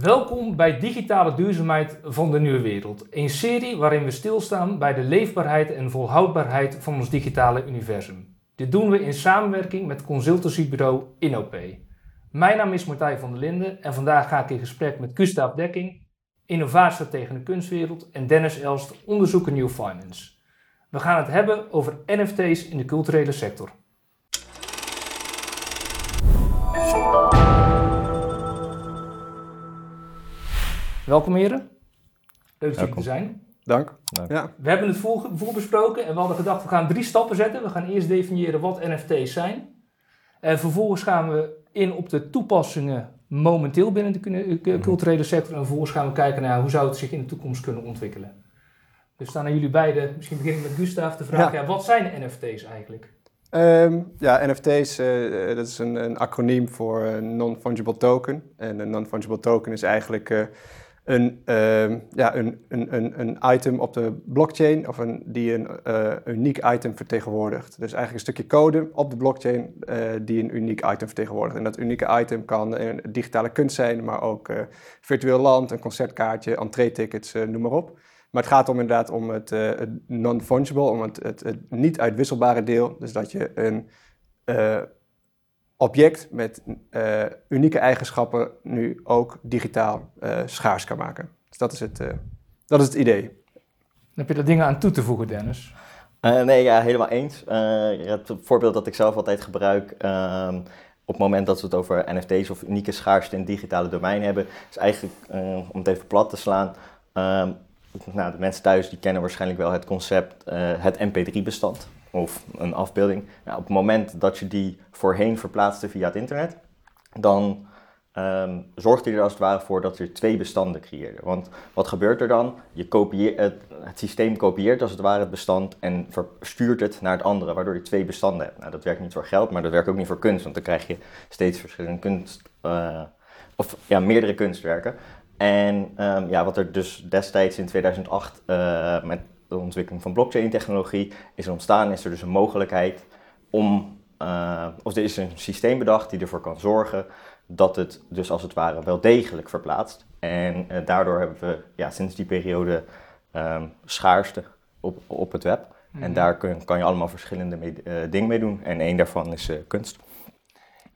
Welkom bij Digitale Duurzaamheid van de Nieuwe Wereld. Een serie waarin we stilstaan bij de leefbaarheid en volhoudbaarheid van ons digitale universum. Dit doen we in samenwerking met consultancybureau InOP. Mijn naam is Martijn van der Linden en vandaag ga ik in gesprek met Gustav Dekking, innovatie tegen de kunstwereld, en Dennis Elst, onderzoeker New Finance. We gaan het hebben over NFT's in de culturele sector. Welkom heren. Leuk dat jullie er zijn. Dank. Ja. We hebben het voor, besproken en we hadden gedacht we gaan drie stappen zetten. We gaan eerst definiëren wat NFT's zijn. En vervolgens gaan we in op de toepassingen momenteel binnen de mhm. culturele sector. En vervolgens gaan we kijken naar hoe zou het zich in de toekomst kunnen ontwikkelen. Dus dan aan jullie beiden, misschien begin ik met Gustav, de vraag, ja. wat zijn NFT's eigenlijk? Ehm, ja, NFT's, uh, dat is een, een acroniem voor Non-Fungible Token. En een Non-Fungible Token is eigenlijk uh, een, uh, ja, een, een, een, item op de blockchain of een, die een uh, uniek item vertegenwoordigt. Dus eigenlijk een stukje code op de blockchain uh, die een uniek item vertegenwoordigt. En dat unieke item kan een digitale kunst zijn, maar ook virtueel land, een concertkaartje, entree-tickets, noem maar op. Maar het gaat om inderdaad om het, het non-fungible, om het, het, het, niet uitwisselbare deel. Dus dat je een object met uh, unieke eigenschappen nu ook digitaal uh, schaars kan maken. Dus dat is het, uh, dat is het idee. Heb je er dingen aan toe te voegen, Dennis? nee, ja, helemaal eens. het voorbeeld dat ik zelf altijd gebruik ehm, op het moment dat we het over NFT's of unieke schaarste in het digitale domein hebben, is eigenlijk, om het even plat te slaan, ehm, nou, de mensen thuis die kennen waarschijnlijk wel het concept het MP3-bestand of een afbeelding. Nou, op het moment dat je die voorheen verplaatste via het internet, dan um, zorgt hij er als het ware voor dat je twee bestanden creëerde. Want wat gebeurt er dan? Je het, het, systeem kopieert als het ware het bestand en verstuurt het naar het andere, waardoor je twee bestanden hebt. Nou, dat werkt niet voor geld, maar dat werkt ook niet voor kunst, want dan krijg je steeds verschillende kunst, uh, of ja, meerdere kunstwerken. En um, ja, wat er dus destijds in 2008 uh, eh, met de ontwikkeling van blockchain-technologie is er ontstaan, is er dus een mogelijkheid om, uh, of er is een systeem bedacht die ervoor kan zorgen dat het dus als het ware wel degelijk verplaatst. En uh, daardoor hebben we ja, sinds die periode um, schaarste op, op het web. En mhm. daar kun, kan je allemaal verschillende mee, uh, dingen mee doen. En één daarvan is kunst.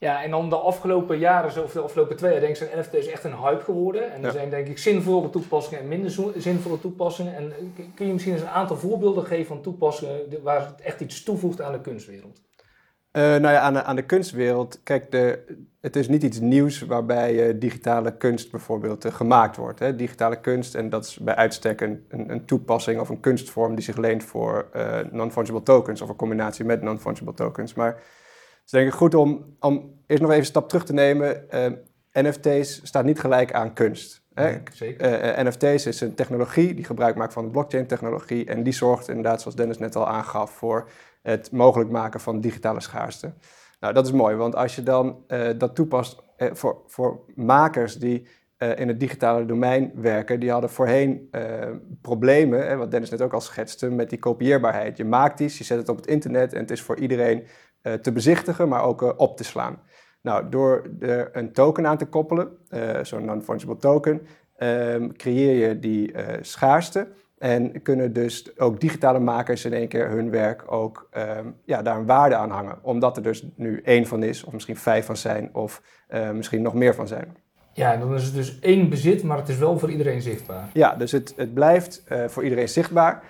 Ja, en dan de afgelopen jaren, of de afgelopen twee jaar, denk ik, zijn NFT's echt een hype geworden. En er zijn denk ik zinvolle toepassingen en minder zinvolle toepassingen. En eh, kun je misschien eens een aantal voorbeelden geven van toepassingen waar het echt iets toevoegt aan de kunstwereld? Uh, nou ja, aan de, aan de kunstwereld, kijk, de, het is niet iets nieuws waarbij uh, digitale kunst bijvoorbeeld uh, gemaakt wordt. Hè. Digitale kunst, en dat is bij uitstek een, een, een toepassing of een kunstvorm die zich leent voor non-fungible tokens of een combinatie met non-fungible tokens. Maar denk ik goed om, om eerst nog even een stap terug te nemen. Eh, NFT's staat niet gelijk aan kunst. Hè? zeker. Uh, uh, NFT's is een technologie die gebruik maakt van de blockchain-technologie. En die zorgt inderdaad, zoals Dennis net al aangaf, voor het mogelijk maken van digitale schaarste. Nou, dat is mooi, want als je dan dat toepast voor, voor makers die in het digitale domein werken, die hadden voorheen problemen, hè, wat Dennis net ook al schetste, met die kopieerbaarheid. Je maakt iets, je zet het op het internet en het is voor iedereen eh, te bezichtigen, maar ook eh, op te slaan. Nou, door er een token aan te koppelen, eh, zo'n non-fungible token, ehm, creëer je die schaarste. En kunnen dus ook digitale makers in één keer hun werk ook ehm, ja, daar een waarde aan hangen. Omdat er dus nu één van is, of misschien vijf van zijn, of misschien nog meer van zijn. Ja, dan is het dus één bezit, maar het is wel voor iedereen zichtbaar. Ja, dus het, het blijft voor iedereen zichtbaar.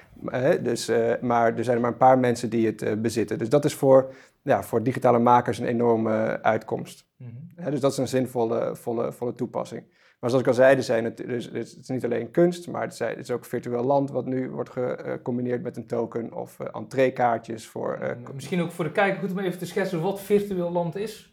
dus, maar er zijn maar een paar mensen die het bezitten. Dus dat is voor ja, voor digitale makers een enorme uitkomst. Mhm. dus dat is een zinvolle volle, volle toepassing. Maar zoals ik al zei, er zijn het, dus, het is niet alleen kunst, maar het, het, is ook virtueel land wat nu wordt gecombineerd met een token of uh, entreekaartjes voor... Uh, Misschien ook voor de kijker goed om even te schetsen wat virtueel land is.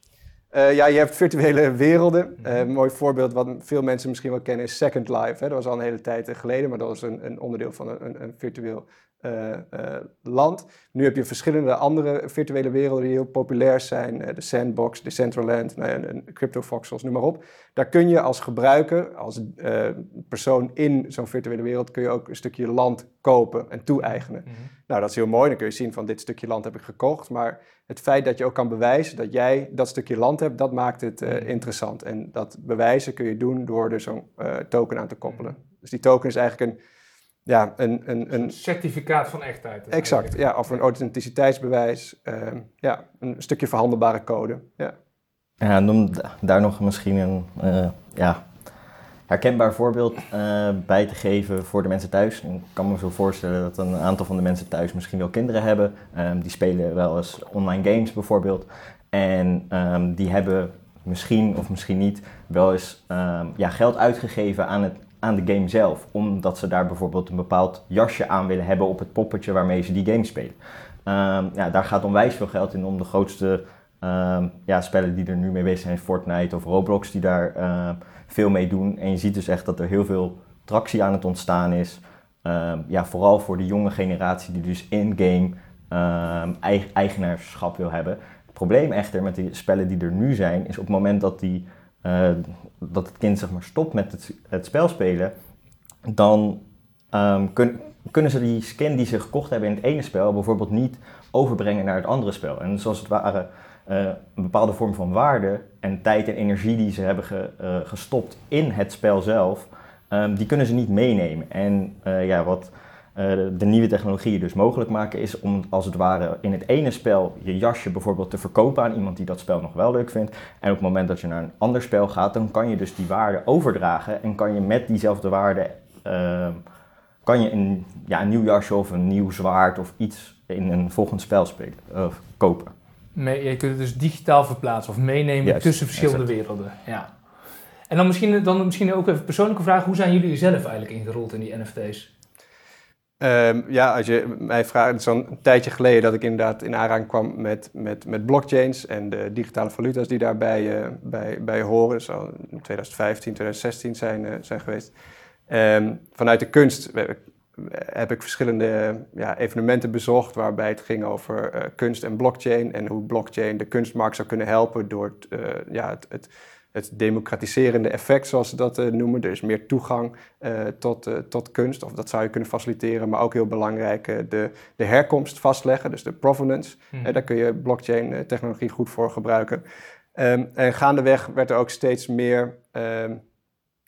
Uh, ja, je hebt virtuele werelden. Mhm. een mooi voorbeeld wat veel mensen misschien wel kennen is Second Life. Hè. Dat was al een hele tijd geleden, maar dat was een, een onderdeel van een, een virtueel eh, eh, land. Nu heb je verschillende andere virtuele werelden die heel populair zijn. Uh, de Sandbox, Decentraland, nou CryptoVoxels, noem maar op. Daar kun je als gebruiker, als persoon in zo'n virtuele wereld, kun je ook een stukje land kopen en toe-eigenen. Mhm. Nou, dat is heel mooi. Dan kun je zien van dit stukje land heb ik gekocht. Maar het feit dat je ook kan bewijzen dat jij dat stukje land hebt, dat maakt het mhm. interessant. En dat bewijzen kun je doen door er zo'n token aan te koppelen. Mhm. Dus die token is eigenlijk een ja, een, een, een certificaat van echtheid. Exact, ja, of een authenticiteitsbewijs. Uh, ja, een stukje verhandelbare code. Ja, ja noem daar nog misschien een uh, ja, herkenbaar voorbeeld uh, bij te geven voor de mensen thuis. Ik kan me zo voorstellen dat een aantal van de mensen thuis misschien wel kinderen hebben. Um, die spelen wel eens online games bijvoorbeeld. En um, die hebben misschien of misschien niet wel eens um, ja, geld uitgegeven aan het aan de game zelf. Omdat ze daar bijvoorbeeld een bepaald jasje aan willen hebben op het poppetje waarmee ze die game spelen. Ehm, ja, daar gaat onwijs veel geld in om de grootste ehm, ja, spellen die er nu mee bezig zijn, Fortnite of Roblox, die daar ehm, veel mee doen. En je ziet dus echt dat er heel veel tractie aan het ontstaan is. ja, vooral voor de jonge generatie die dus in-game eigenaarschap wil hebben. Het probleem echter met die spellen die er nu zijn, is op het moment dat die uh, dat het kind zeg maar, stopt met het, het spel spelen, dan kun, kunnen ze die skin die ze gekocht hebben in het ene spel bijvoorbeeld niet overbrengen naar het andere spel. En zoals het ware uh, een bepaalde vorm van waarde en tijd en energie die ze hebben ge, uh, gestopt in het spel zelf, um, die kunnen ze niet meenemen. En ja, wat de nieuwe technologieën dus mogelijk maken, is om als het ware in het ene spel je jasje bijvoorbeeld te verkopen aan iemand die dat spel nog wel leuk vindt. En op het moment dat je naar een ander spel gaat, dan kan je dus die waarde overdragen en kan je met diezelfde waarde uh, kan je een, ja, een nieuw jasje of een nieuw zwaard of iets in een volgend spel spelen, of kopen. Nee, je kunt het dus digitaal verplaatsen of meenemen tussen verschillende werelden. Ja. En dan misschien, dan misschien ook even persoonlijke vraag, hoe zijn jullie zelf eigenlijk ingerold in die NFT's? Um, ja, als je mij vraagt, het is zo'n tijdje geleden dat ik inderdaad in aanraking kwam met, met, met blockchains en de digitale valuta's die daarbij uh, bij, bij horen. Zo in 2015, 2016 zijn, uh, zijn geweest. Um, vanuit de kunst heb ik verschillende ja, evenementen bezocht waarbij het ging over uh, kunst en blockchain en hoe blockchain de kunstmarkt zou kunnen helpen door ja, het, het het democratiserende effect, zoals ze dat uh, noemen. Er is meer toegang uh, tot, uh, tot kunst, of dat zou je kunnen faciliteren. Maar ook heel belangrijk, de, de herkomst vastleggen, dus de provenance. Hmm. daar kun je blockchain-technologie goed voor gebruiken. Um, en gaandeweg werd er ook steeds meer um,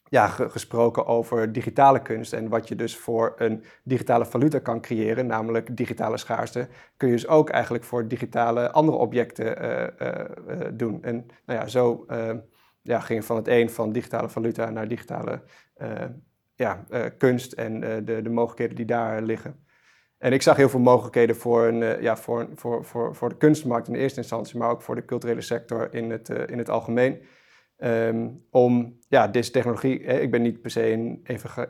ja, gesproken over digitale kunst. En wat je dus voor een digitale valuta kan creëren, namelijk digitale schaarste, kun je dus ook eigenlijk voor digitale andere objecten doen. En nou ja, zo ehm, ja, ging van het een van digitale valuta naar digitale uh, ja, uh, kunst en uh, de, de mogelijkheden die daar liggen. En ik zag heel veel mogelijkheden voor, een, ja, voor, voor, voor, voor de kunstmarkt in de eerste instantie, maar ook voor de culturele sector in het, in het algemeen. Um, om ja, deze technologie, hè, ik ben niet per se een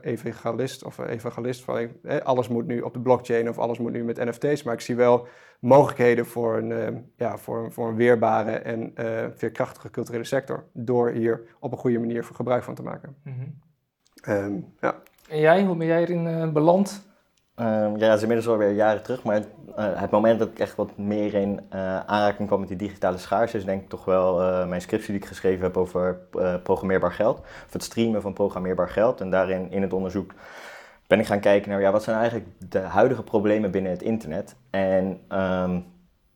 evangelist of evangelist van alles moet nu op de blockchain of alles moet nu met NFT's, maar ik zie wel mogelijkheden voor een, uh, ja, voor, voor een weerbare en uh, veerkrachtige culturele sector door hier op een goede manier voor gebruik van te maken. Mm -hmm. um, ja. En jij, hoe ben jij erin uh, beland? Um, ja, dat is inmiddels alweer jaren terug, maar uh, het moment dat ik echt wat meer in uh, aanraking kwam met die digitale schaars, is denk ik toch wel uh, mijn scriptie die ik geschreven heb over programmeerbaar geld. Of het streamen van programmeerbaar geld. En daarin in het onderzoek ben ik gaan kijken naar ja, wat zijn eigenlijk de huidige problemen binnen het internet. En, um,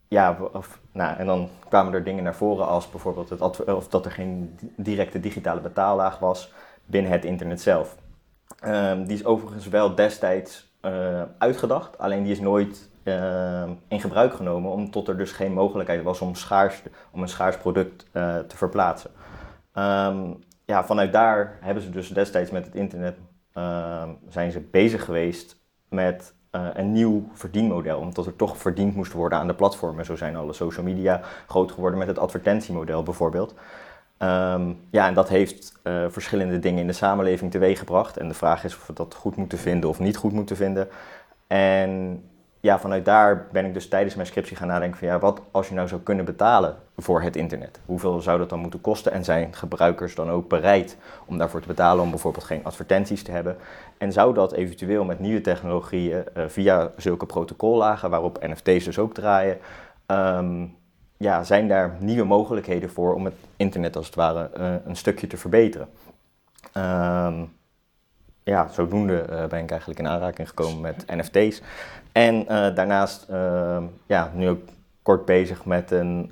ja, of, nou, en dan kwamen er dingen naar voren als bijvoorbeeld of dat er geen directe digitale betaallaag was binnen het internet zelf. Um, die is overigens wel destijds uh, uitgedacht, alleen die is nooit uh, in gebruik genomen, omdat er dus geen mogelijkheid was om, schaars, om een schaars product uh, te verplaatsen. Ja, vanuit daar hebben ze dus destijds met het internet ehm, zijn ze bezig geweest met een nieuw verdienmodel, omdat er toch verdiend moest worden aan de platformen. Zo zijn alle social media groot geworden met het advertentiemodel bijvoorbeeld. Um, ja, en dat heeft uh, verschillende dingen in de samenleving teweeggebracht. En de vraag is of we dat goed moeten vinden of niet goed moeten vinden. En ja, vanuit daar ben ik dus tijdens mijn scriptie gaan nadenken van ja, wat als je nou zou kunnen betalen voor het internet? Hoeveel zou dat dan moeten kosten? En zijn gebruikers dan ook bereid om daarvoor te betalen om bijvoorbeeld geen advertenties te hebben? En zou dat eventueel met nieuwe technologieën uh, via zulke protocollagen waarop NFT's dus ook draaien, um, ja, zijn daar nieuwe mogelijkheden voor om het internet als het ware uh, een stukje te verbeteren? Um, ja, zodoende uh, ben ik eigenlijk in aanraking gekomen met NFT's. En daarnaast uh, ja, nu ook kort bezig met een,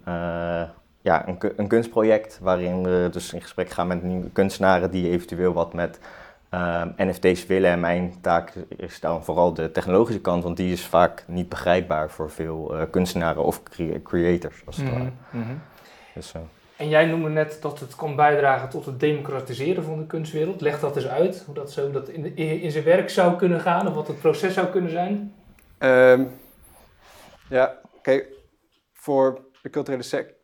ja, een, een, kunstproject waarin we dus in gesprek gaan met nieuwe kunstenaren die eventueel wat met NFT's willen. En mijn taak is dan vooral de technologische kant, want die is vaak niet begrijpbaar voor veel kunstenaren of creators als het ware. Mm -hmm. dus, en jij noemde net dat het kan bijdragen tot het democratiseren van de kunstwereld. Leg dat eens uit, hoe dat zo dat in, in zijn werk zou kunnen gaan of wat het proces zou kunnen zijn. Um, ja, kijk, voor de culturele sector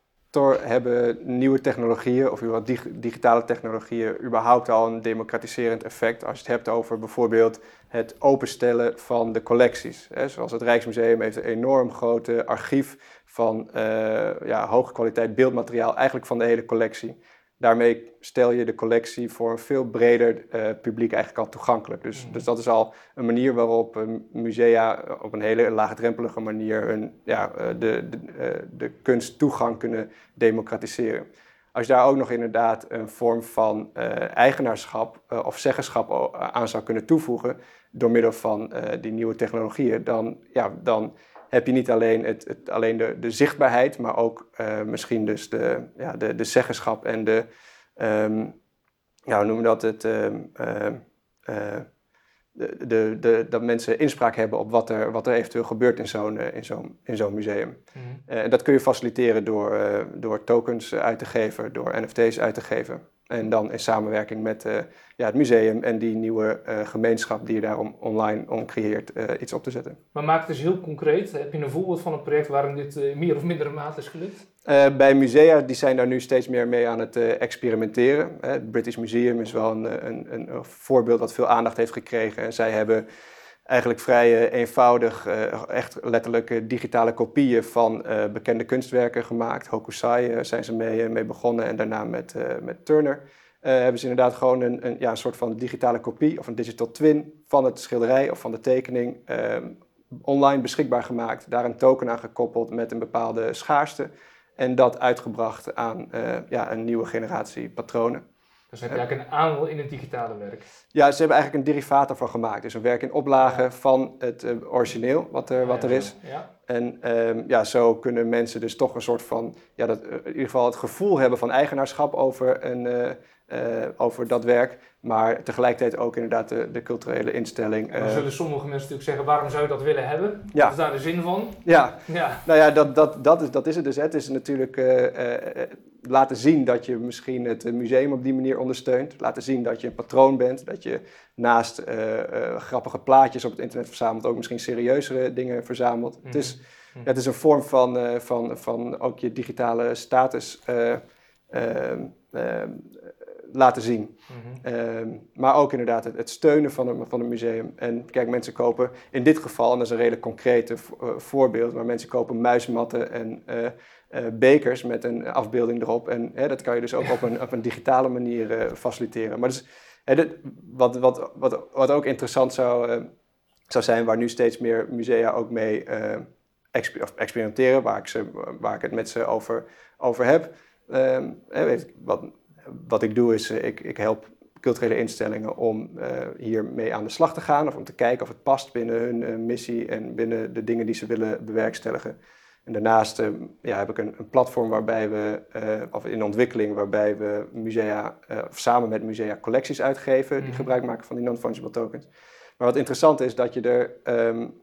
hebben nieuwe technologieën of dig digitale technologieën überhaupt al een democratiserend effect. Als je het hebt over bijvoorbeeld het openstellen van de collecties. Zoals het Rijksmuseum heeft een enorm grote archief van uh, ja, hoge kwaliteit beeldmateriaal, eigenlijk van de hele collectie. Daarmee stel je de collectie voor een veel breder uh, publiek eigenlijk al toegankelijk. Dus, mm. dus dat is al een manier waarop uh, musea op een hele laagdrempelige manier hun, ja, de, de, de kunst toegang kunnen democratiseren. Als je daar ook nog inderdaad een vorm van eigenaarschap of zeggenschap aan zou kunnen toevoegen door middel van die nieuwe technologieën, dan, ja, dan heb je niet alleen, het, het alleen de, de, zichtbaarheid, maar ook uh, misschien dus de, ja, de, de zeggenschap en de, um, ja, hoe noemen we dat, het, um, uh, uh, de, de, de, dat mensen inspraak hebben op wat er, wat er eventueel gebeurt in zo'n in zo'n in zo'n museum. Mm. en dat kun je faciliteren door, door tokens uit te geven, door NFT's uit te geven. En dan in samenwerking met uh, ja, het museum en die nieuwe uh, gemeenschap die je daar online om creëert, uh, iets op te zetten. Maar maak het dus heel concreet. Heb je een voorbeeld van een project waarin dit meer of minder mate is gelukt? bij musea, die zijn daar nu steeds meer mee aan het experimenteren. het British Museum is wel een, een, een, voorbeeld dat veel aandacht heeft gekregen. En zij hebben eigenlijk vrij eenvoudig, echt letterlijk digitale kopieën van bekende kunstwerken gemaakt. Hokusai zijn ze mee, mee begonnen en daarna met, met Turner. hebben ze inderdaad gewoon een, een, ja, een soort van digitale kopie of een digital twin van het schilderij of van de tekening online beschikbaar gemaakt. Daar een token aan gekoppeld met een bepaalde schaarste. En dat uitgebracht aan ja, een nieuwe generatie patronen. Dus heb je eigenlijk een aandeel in het digitale werk? Ja, ze hebben eigenlijk een derivaat ervan gemaakt. Dus een werk in oplage van het uh, origineel wat er, wat er is. Ja. En um, ja, zo kunnen mensen dus toch een soort van, ja, dat, uh, in ieder geval het gevoel hebben van eigenaarschap over, een, uh, over dat werk. Maar tegelijkertijd ook inderdaad de, de culturele instelling. Dan zullen sommige mensen natuurlijk zeggen, waarom zou je dat willen hebben? Ja. Wat is daar de zin van? Ja, ja. nou ja, dat, dat, dat, is, dat is het dus. Hè. Het is natuurlijk laten zien dat je misschien het museum op die manier ondersteunt. Laten zien dat je een patroon bent. Dat je naast grappige plaatjes op het internet verzamelt ook misschien serieuzere dingen verzamelt. Mm Het, is, mm het is een vorm van, van, van ook je digitale status ehm, ehm, laten zien. Mm -hmm. maar ook inderdaad het, het, steunen van een, van een museum. En kijk, mensen kopen in dit geval, en dat is een redelijk concreet voorbeeld, maar mensen kopen muismatten en uh, bekers met een afbeelding erop. En hè, dat kan je dus ook op, een, op een digitale manier uh, faciliteren. Maar dus, hè, dit, wat, wat, wat, wat ook interessant zou, uh, zou zijn, waar nu steeds meer musea ook mee exper experimenteren, waar ik, ze, waar ik het met ze over, over heb. Ehm, weet, wat, wat ik doe is, ik, ik help culturele instellingen om hiermee aan de slag te gaan. Of om te kijken of het past binnen hun missie en binnen de dingen die ze willen bewerkstelligen. En daarnaast uh, ja, heb ik een, een, platform waarbij we, uh, of in ontwikkeling, waarbij we musea, uh, of samen met musea collecties uitgeven die mhm. gebruik maken van die non-fungible tokens. Maar wat interessant is dat je er um,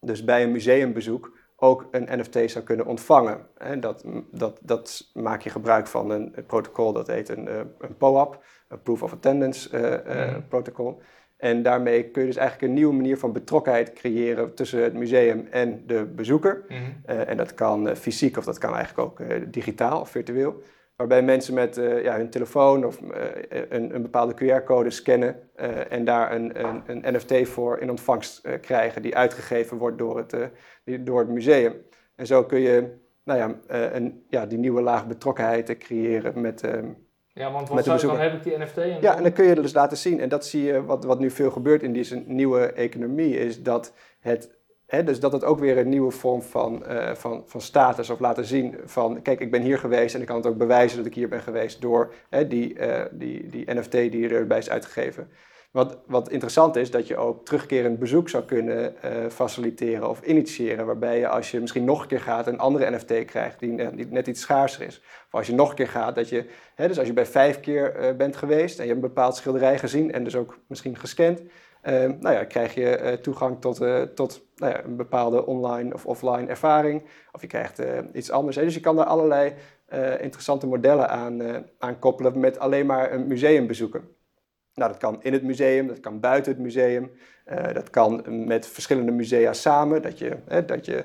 dus bij een museumbezoek ook een NFT zou kunnen ontvangen. En dat, dat, dat maak je gebruik van een, een protocol dat heet een, een POAP, een Proof of Attendance mm. protocol. En daarmee kun je dus eigenlijk een nieuwe manier van betrokkenheid creëren tussen het museum en de bezoeker. Mhm. Eh, en dat kan fysiek of dat kan eigenlijk ook digitaal of virtueel. Waarbij mensen met ja, hun telefoon of een, een, bepaalde QR-code scannen en daar een, een, een, NFT voor in ontvangst krijgen die uitgegeven wordt door het, door het museum. En zo kun je nou ja, een, ja, die nieuwe laag betrokkenheid creëren met, ja, want wat zou, dan heb ik die NFT. En ja, en dan kun je dus laten zien. En dat zie je, wat, wat nu veel gebeurt in deze nieuwe economie, is dat het, dus dat het ook weer een nieuwe vorm van, uh, van, van status of laten zien van, kijk, ik ben hier geweest en ik kan het ook bewijzen dat ik hier ben geweest door hè, die, die, die NFT die erbij is uitgegeven. Wat, wat interessant is, dat je ook terugkerend bezoek zou kunnen uh, faciliteren of initiëren. Waarbij je als je misschien nog een keer gaat een andere NFT krijgt die net, iets schaarser is. Of als je nog een keer gaat, dat je, dus als je bij vijf keer bent geweest en je hebt een bepaald schilderij gezien en dus ook misschien gescand. Uh, nou ja, krijg je toegang tot, tot nou ja, een bepaalde online of offline ervaring. Of je krijgt iets anders. Hè. Dus je kan daar allerlei interessante modellen aan, aan koppelen met alleen maar een museum bezoeken. Nou, dat kan in het museum, dat kan buiten het museum. Dat kan met verschillende musea samen, dat je, dat je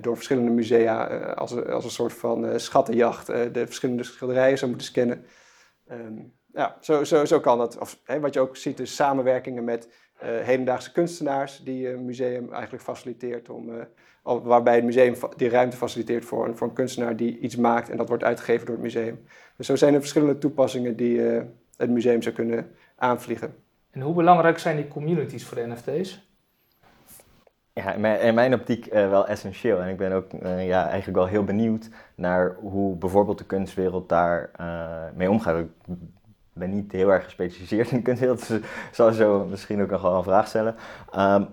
door verschillende musea uh, als, als een soort van schattenjacht de verschillende schilderijen zou moeten scannen. Um, ja, zo, zo, zo kan dat. Of, wat je ook ziet is samenwerkingen met hedendaagse kunstenaars die een museum eigenlijk faciliteert om, waarbij het museum die ruimte faciliteert voor een, voor een kunstenaar die iets maakt en dat wordt uitgegeven door het museum. Dus zo zijn er verschillende toepassingen die het museum zou kunnen aanvliegen. En hoe belangrijk zijn die communities voor de NFT's? Ja, in mijn, in mijn optiek uh, wel essentieel. En ik ben ook uh, ja, eigenlijk wel heel benieuwd naar hoe bijvoorbeeld de kunstwereld daar uh, mee omgaat. Ik ben niet heel erg gespecialiseerd in kunstwereld, dus zal zo misschien ook nog wel een vraag stellen. Um,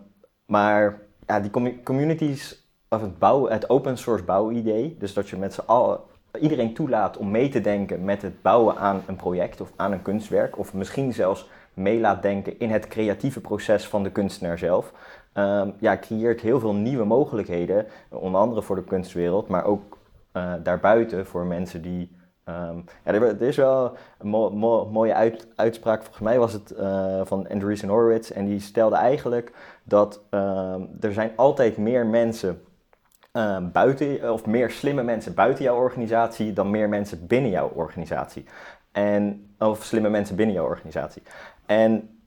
maar ja, die communities, of het, open source bouwidee, dus dat je met z'n allen iedereen toelaat om mee te denken met het bouwen aan een project of aan een kunstwerk, of misschien zelfs mee laat denken in het creatieve proces van de kunstenaar zelf, um, ja, creëert heel veel nieuwe mogelijkheden, onder andere voor de kunstwereld, maar ook uh, daarbuiten voor mensen die. Um, ja, er, is wel een mooie uit, uitspraak, volgens mij was het uh, van Andreessen Horowitz, en die stelde eigenlijk dat um, er zijn altijd meer mensen Ehm, buiten, of meer slimme mensen buiten jouw organisatie dan meer mensen binnen jouw organisatie. En, of slimme mensen binnen jouw organisatie. En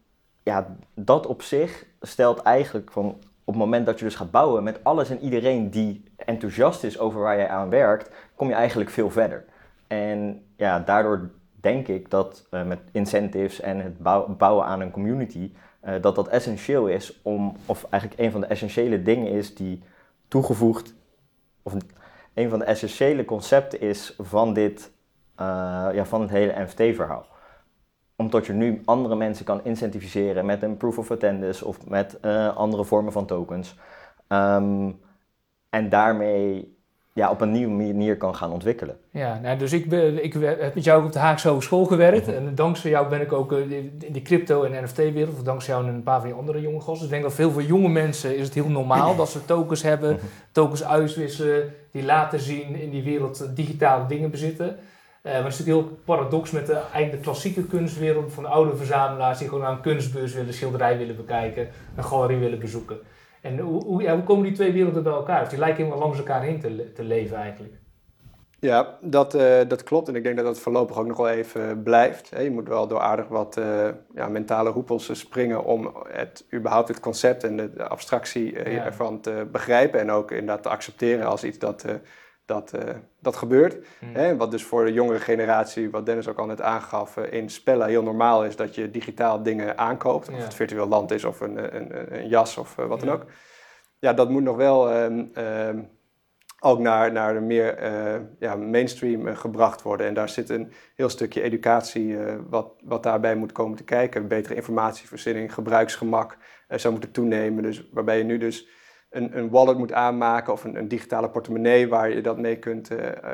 ja, dat op zich stelt eigenlijk van op het moment dat je dus gaat bouwen met alles en iedereen die enthousiast is over waar jij aan werkt, kom je eigenlijk veel verder. En ja, daardoor denk ik dat uh, met incentives en het bouwen aan een community, uh, dat dat essentieel is om, of eigenlijk een van de essentiële dingen is die toegevoegd of een van de essentiële concepten is van dit, uh, ja, van het hele NFT-verhaal. Omdat je nu andere mensen kan incentiviseren met een proof of attendance of met andere vormen van tokens. Um, en daarmee ja, op een nieuwe manier kan gaan ontwikkelen. Ja, nou, dus ik, ik heb met jou ook op de Haagse Hogeschool gewerkt. Mhm. En dankzij jou ben ik ook eh, in de crypto- en NFT-wereld, of dankzij jou en een paar van die andere jonge gasten. Dus ik denk dat veel voor jonge mensen is het heel normaal dat ze tokens hebben, mhm. tokens uitwisselen, die laten zien in die wereld digitale dingen bezitten. Uh, maar het is natuurlijk heel paradox met de, eigenlijk de klassieke kunstwereld van de oude verzamelaars die gewoon naar een kunstbeurs willen, schilderij willen bekijken, een galerie willen bezoeken. En hoe, hoe, ja, hoe komen die twee werelden bij elkaar? Of die lijken helemaal langs elkaar heen te, te leven eigenlijk. Ja, dat, uh, dat klopt. En ik denk dat dat voorlopig ook nog wel even blijft. Je moet wel door aardig wat uh, ja, mentale hoepels springen om het, überhaupt het concept en de, abstractie uh, ja. ervan te begrijpen. En ook inderdaad te accepteren als iets dat, dat, dat gebeurt. Hmm. Hè? Wat dus voor de jongere generatie, wat Dennis ook al net aangaf, in spellen heel normaal is dat je digitaal dingen aankoopt. Of het virtueel land is of een, een, een jas of wat dan ook. Ja, dat moet nog wel... Um, um, ook naar, naar de meer ja, mainstream gebracht worden. En daar zit een heel stukje educatie wat, wat daarbij moet komen te kijken. Betere informatievoorziening, gebruiksgemak zou moeten toenemen. Dus waarbij je nu dus een, een wallet moet aanmaken of een, een digitale portemonnee waar je dat mee kunt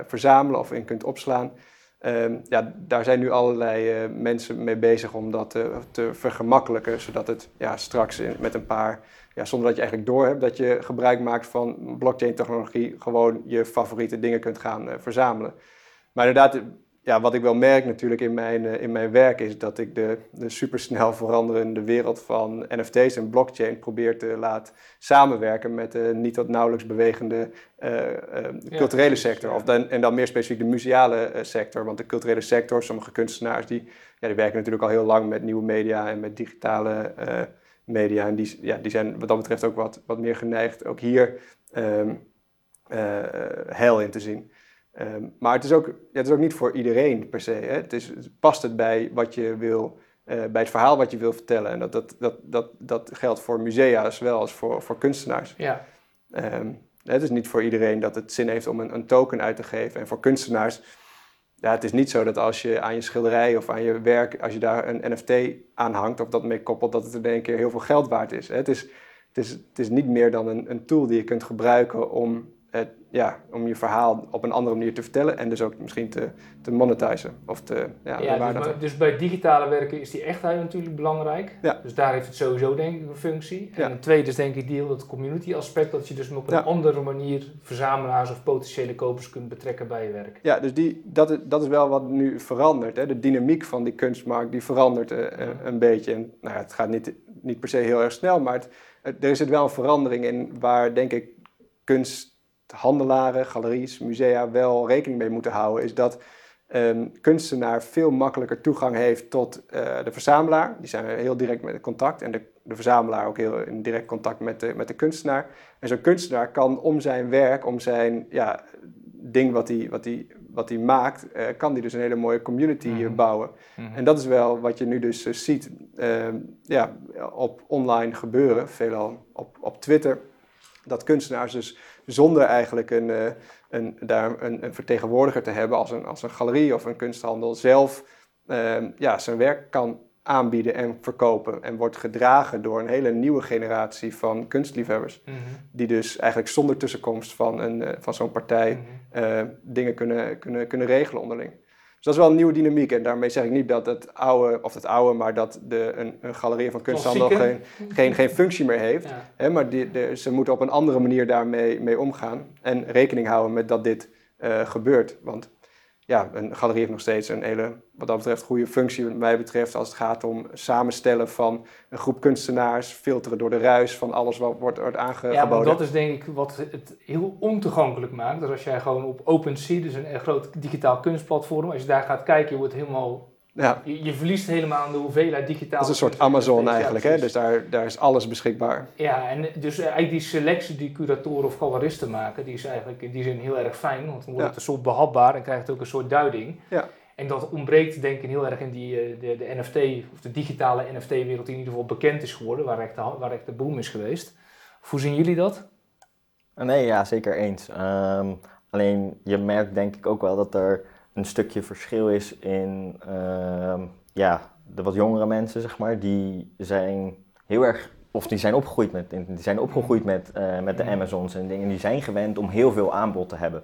verzamelen of in kunt opslaan. Ehm, ja, daar zijn nu allerlei mensen mee bezig om dat te vergemakkelijken, zodat het ja, straks met een paar ja, zonder dat je eigenlijk doorhebt dat je gebruik maakt van blockchain technologie, gewoon je favoriete dingen kunt gaan verzamelen. Maar inderdaad, ja, wat ik wel merk natuurlijk in mijn, in mijn werk is dat ik de, de supersnel veranderende wereld van NFT's en blockchain probeer te laten samenwerken met de niet tot nauwelijks bewegende culturele sector. Of dan, en dan meer specifiek de museale sector. Want de culturele sector, sommige kunstenaars die, ja, die werken natuurlijk al heel lang met nieuwe media en met digitale media. En die, ja, die zijn wat dat betreft ook wat, wat meer geneigd ook hier um, heil in te zien. Ehm, maar het is, ook, ja, het is ook niet voor iedereen per se. Hè? Het is, past het bij wat je wil, uh, bij het verhaal wat je wil vertellen. En dat, dat, dat, dat, dat geldt voor musea zowel als voor, voor kunstenaars. Ja. Um, het is niet voor iedereen dat het zin heeft om een, een token uit te geven. En voor kunstenaars ja, het is niet zo dat als je aan je schilderij of aan je werk, als je daar een NFT aan hangt of dat mee koppelt, dat het in één keer heel veel geld waard is. Het is, het is, het is niet meer dan een, een tool die je kunt gebruiken om het, ja, om je verhaal op een andere manier te vertellen en dus ook misschien te, te monetizen. Of te, ja, ja dus, dus, bij digitale werken is die echtheid natuurlijk belangrijk. Ja. Dus daar heeft het sowieso denk ik een functie. En een tweede is denk ik deel het community aspect, dat je dus op een andere manier verzamelaars of potentiële kopers kunt betrekken bij je werk. Ja, dus die, dat, is, dat is wel wat nu verandert. Hè. De dynamiek van die kunstmarkt die verandert uh, een beetje. En, nou, het gaat niet, niet per se heel erg snel, maar het, er is wel een verandering in waar denk ik kunst handelaren, galeries, musea wel rekening mee moeten houden, is dat een kunstenaar veel makkelijker toegang heeft tot uh, de verzamelaar. Die zijn heel direct met contact en de, de verzamelaar ook heel in direct contact met de, met de kunstenaar. En zo'n kunstenaar kan om zijn werk, om zijn ja, ding wat hij, wat hij, wat hij maakt, uh, kan die dus een hele mooie community mm bouwen. Mhm. En dat is wel wat je nu dus ziet ja, op online gebeuren, veelal op, op Twitter. Dat kunstenaars dus zonder eigenlijk een, uh, een, daar een, een, vertegenwoordiger te hebben als een, als een galerie of een kunsthandel zelf uh, ja, zijn werk kan aanbieden en verkopen. En wordt gedragen door een hele nieuwe generatie van kunstliefhebbers. Mhm. Die dus eigenlijk zonder tussenkomst van, een, uh, van zo'n partij mm dingen kunnen, kunnen, kunnen regelen onderling dat is wel een nieuwe dynamiek. En daarmee zeg ik niet dat het oude, of het oude, maar dat de, een, een galerie van kunsthandel geen, geen, geen functie meer heeft. Hè, maar die, de, ze moeten op een andere manier daarmee mee omgaan. En rekening houden met dat dit uh, gebeurt. Want ja, een galerie heeft nog steeds een hele, wat dat betreft, goede functie, wat mij betreft, als het gaat om samenstellen van een groep kunstenaars, filteren door de ruis van alles wat wordt, wordt aangeboden. Ja, maar dat is denk ik wat het heel ontoegankelijk maakt. Dus als jij gewoon op OpenSea, dus een groot digitaal kunstplatform, als je daar gaat kijken, je wordt helemaal ja. Je, je, verliest helemaal aan de hoeveelheid digitaal. Dat is een soort Amazon eigenlijk, hè? dus daar, daar is alles beschikbaar. Ja, en dus eigenlijk die selectie die curatoren of galeristen maken, die is eigenlijk in die zin heel erg fijn, want dan wordt het een soort behapbaar en krijgt het ook een soort duiding. Ja. En dat ontbreekt denk ik heel erg in die, eh, de, de NFT, of de digitale NFT-wereld die in ieder geval bekend is geworden, waar echt de, waar echt de boom is geweest. Hoe zien jullie dat? Nee, ja, zeker eens. Ehm, alleen je merkt denk ik ook wel dat er een stukje verschil is in uh, ja, de wat jongere mensen, zeg maar, die zijn heel erg, of die zijn opgegroeid met, die zijn opgegroeid met, uh, met de Amazons en dingen, die zijn gewend om heel veel aanbod te hebben.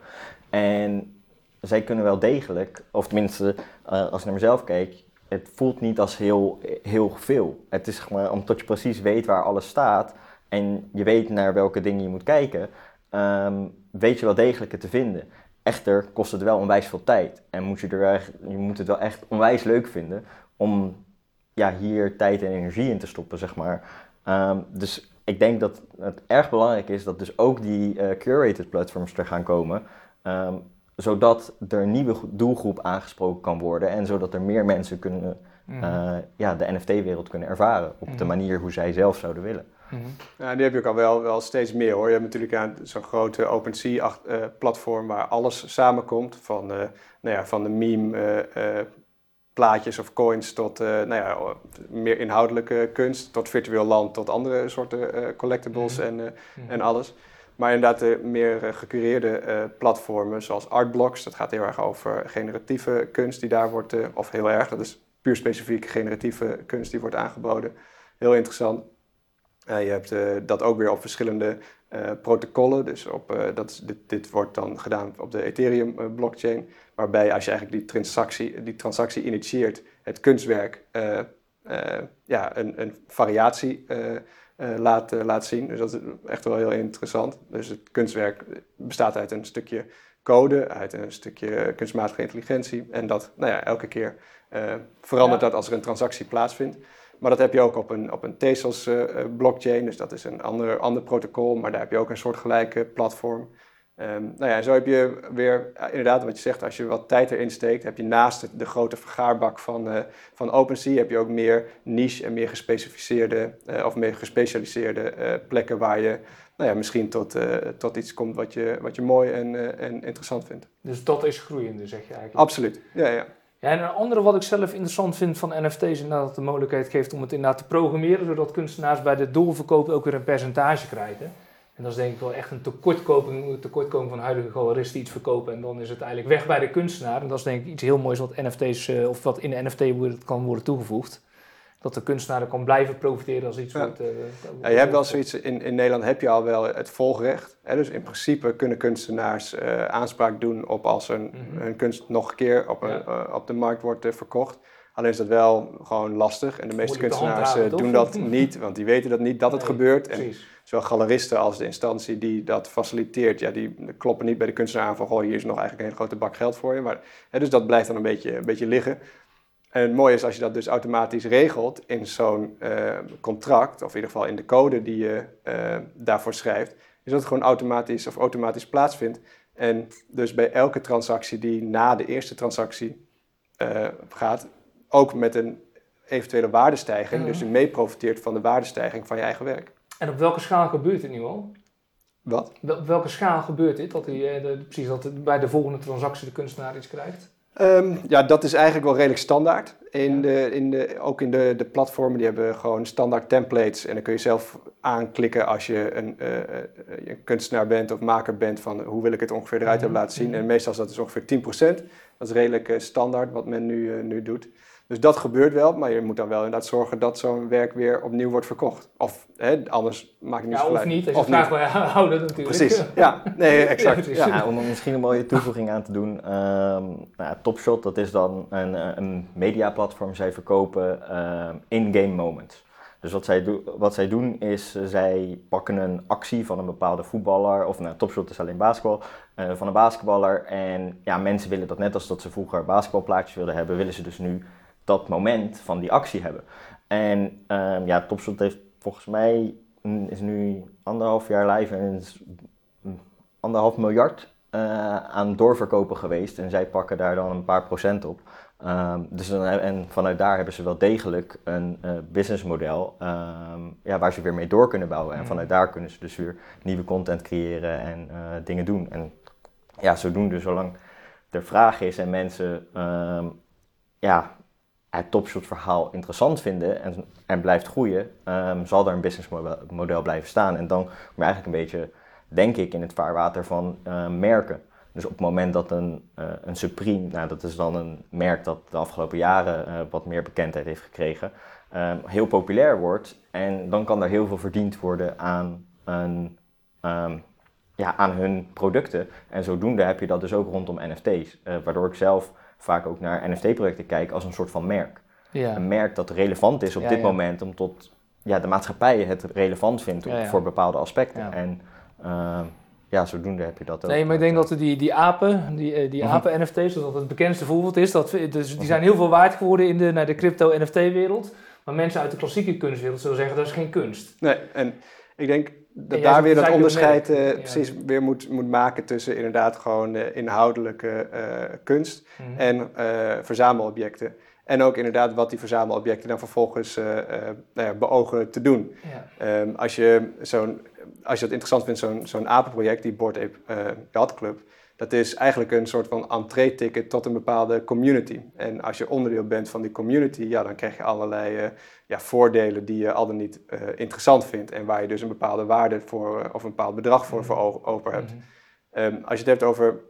En zij kunnen wel degelijk, of tenminste, uh, als ik naar mezelf kijk, het voelt niet als heel, heel veel. Het is maar omdat je precies weet waar alles staat en je weet naar welke dingen je moet kijken, um, weet je wel degelijk het te vinden. Echter kost het wel onwijs veel tijd. En moet je, er echt, je moet het wel echt onwijs leuk vinden om ja, hier tijd en energie in te stoppen, zeg maar. Ehm, dus ik denk dat het erg belangrijk is dat dus ook die uh, curated platforms er gaan komen. Ehm, zodat er een nieuwe doelgroep aangesproken kan worden en zodat er meer mensen kunnen, mhm. eh, ja, de NFT-wereld kunnen ervaren op de mhm. manier hoe zij zelf zouden willen. Mm Ja, die heb je ook al wel, wel steeds meer hoor. Je hebt natuurlijk zo'n grote OpenSea-platform waar alles samenkomt. Van, uh, nou ja, van de meme uh, plaatjes of coins tot nou ja, meer inhoudelijke kunst. Tot virtueel land, tot andere soorten collectibles mhm. en, mhm. en alles. Maar inderdaad de meer gecureerde platformen zoals Artblocks. Dat gaat heel erg over generatieve kunst die daar wordt, of heel erg, dat is puur specifiek generatieve kunst die wordt aangeboden. Heel interessant. Uh, je hebt uh, dat ook weer op verschillende uh, protocollen. Dus op, dat is, dit, dit, wordt dan gedaan op de Ethereum blockchain. Waarbij als je eigenlijk die transactie, die transactie initieert, het kunstwerk ja, een, een variatie laat, laat zien. Dus dat is echt wel heel interessant. Dus het kunstwerk bestaat uit een stukje code, uit een stukje kunstmatige intelligentie. En dat, nou ja, elke keer verandert dat als er een transactie plaatsvindt. Maar dat heb je ook op een, op een Tezos uh, blockchain, dus dat is een ander, ander protocol, maar daar heb je ook een soortgelijke platform. Um, nou ja, zo heb je weer, inderdaad wat je zegt, als je wat tijd erin steekt, heb je naast de grote vergaarbak van, uh, van OpenSea, heb je ook meer niche en meer gespecificeerde uh, of meer gespecialiseerde uh, plekken waar je nou ja, misschien tot, tot iets komt wat je, wat je mooi en, en interessant vindt. Dus dat is groeiende, zeg je eigenlijk? Absoluut, ja, ja. Ja, en een andere wat ik zelf interessant vind van NFT's is inderdaad de mogelijkheid geeft om het inderdaad te programmeren, zodat kunstenaars bij de doorverkoop ook weer een percentage krijgen. En dat is denk ik wel echt een tekortkoming, van huidige galeristen iets verkopen en dan is het eigenlijk weg bij de kunstenaar. En dat is denk ik iets heel moois wat NFT's, uh, of wat in de NFT kan worden toegevoegd. Dat de kunstenaar kan blijven profiteren als iets ja. wordt... Uh, ja, je hebt wel zoiets, in, in Nederland heb je al wel het volgrecht. Hè? Dus in principe kunnen kunstenaars uh, aanspraak doen op als een, mm -hmm. hun kunst nog een keer op, een, ja. op de markt wordt verkocht. Alleen is dat wel gewoon lastig en de meeste kunstenaars doen dat niet, want die weten dat niet dat het nee, gebeurt. En precies zowel galeristen als de instantie die dat faciliteert, ja, die kloppen niet bij de kunstenaar aan van, goh, hier is nog eigenlijk een hele grote bak geld voor je. Maar, hè, dus dat blijft dan een beetje, een beetje liggen. En het mooie is als je dat dus automatisch regelt in zo'n uh, contract, of in ieder geval in de code die je uh, daarvoor schrijft, is dat het gewoon automatisch of automatisch plaatsvindt. En dus bij elke transactie die na de eerste transactie uh, gaat, ook met een eventuele waardestijging, dus je mee profiteert van de waardestijging van je eigen werk. En op welke schaal gebeurt dit nu al? Wat? Op welke schaal gebeurt dit? Dat hij, eh, de, precies dat bij de volgende transactie de kunstenaar iets krijgt? Ehm, ja, dat is eigenlijk wel redelijk standaard. In Ja. de, in de, ook in de, de platformen, die hebben gewoon standaard templates. En dan kun je zelf aanklikken als je een, eh, eh, een kunstenaar bent of maker bent van hoe wil ik het ongeveer eruit Mhm, hebben laten zien. mhm. En meestal is dat dus ongeveer 10%. Dat is redelijk eh, standaard wat men nu, eh, nu doet. Dus dat gebeurt wel, maar je moet dan wel inderdaad zorgen dat zo'n werk weer opnieuw wordt verkocht. Of hè, anders maakt het niet Ja, zo of niet. Als je wel ja, houden natuurlijk. Precies, ja. Nee, exact. Ja, om er misschien een mooie toevoeging aan te doen. ehm nou, Topshot, dat is dan een, eh, een mediaplatform. Zij verkopen ehm, in-game moments. Dus wat zij, do- wat zij doen is, eh, zij pakken een actie van een bepaalde voetballer, of nou, Topshot is alleen basketbal, eh, van een basketballer. En ja, mensen willen dat net als dat ze vroeger basketbalplaatjes wilden hebben, willen ze dus nu dat moment van die actie hebben. En ehm, ja, Topshot heeft volgens mij, mm, is nu anderhalf jaar live en is mm, anderhalf miljard eh, aan doorverkopen geweest. En zij pakken daar dan een paar procent op. Ehm, dus dan, en vanuit daar hebben ze wel degelijk een eh, businessmodel ehm, ja, waar ze weer mee door kunnen bouwen. En Mhm. vanuit daar kunnen ze dus weer nieuwe content creëren en eh, dingen doen. En ja, zodoende, zolang er vraag is en mensen ja, het topshot verhaal interessant vinden en, en blijft groeien, ehm, zal er een businessmodel model blijven staan. En dan kom eigenlijk een beetje, denk ik, in het vaarwater van eh, merken. Dus op het moment dat een, eh, een Supreme, nou dat is dan een merk dat de afgelopen jaren eh, wat meer bekendheid heeft gekregen, ehm, heel populair wordt. En dan kan er heel veel verdiend worden aan, een, ehm, ja, aan hun producten. En zodoende heb je dat dus ook rondom NFT's. eh, waardoor ik zelf vaak ook naar NFT-projecten kijk als een soort van merk. Ja. Een merk dat relevant is op Ja, dit ja. moment, om tot ja, de maatschappij het relevant vindt Ja, ja. voor bepaalde aspecten. Ja. En ehm, ja, zodoende heb je dat ook. Nee, maar ik denk dat die, die apen, die, eh, die Mhm. apen-NFT's, dat dat het bekendste voorbeeld is. Dat, dus die zijn heel veel waard geworden in de, naar de crypto-NFT-wereld. Maar mensen uit de klassieke kunstwereld zullen zeggen dat is geen kunst. Nee, en ik denk dat daar weer dat onderscheid eh, Ja. precies weer moet, moet maken tussen inderdaad gewoon eh, inhoudelijke eh, kunst Mhm. en verzamelobjecten. En ook inderdaad wat die verzamelobjecten dan vervolgens nou ja, beogen te doen. Ja. Ehm, als, je zo'n, als je het interessant vindt, zo'n, zo'n apenproject, die Board Ape Yacht Club, dat is eigenlijk een soort van entree-ticket tot een bepaalde community. En als je onderdeel bent van die community, ja, dan krijg je allerlei eh, ja, voordelen die je al dan niet eh, interessant vindt. En waar je dus een bepaalde waarde voor, eh, of een bepaald bedrag voor, voor o- over hebt. Mhm. Ehm, als je het hebt over,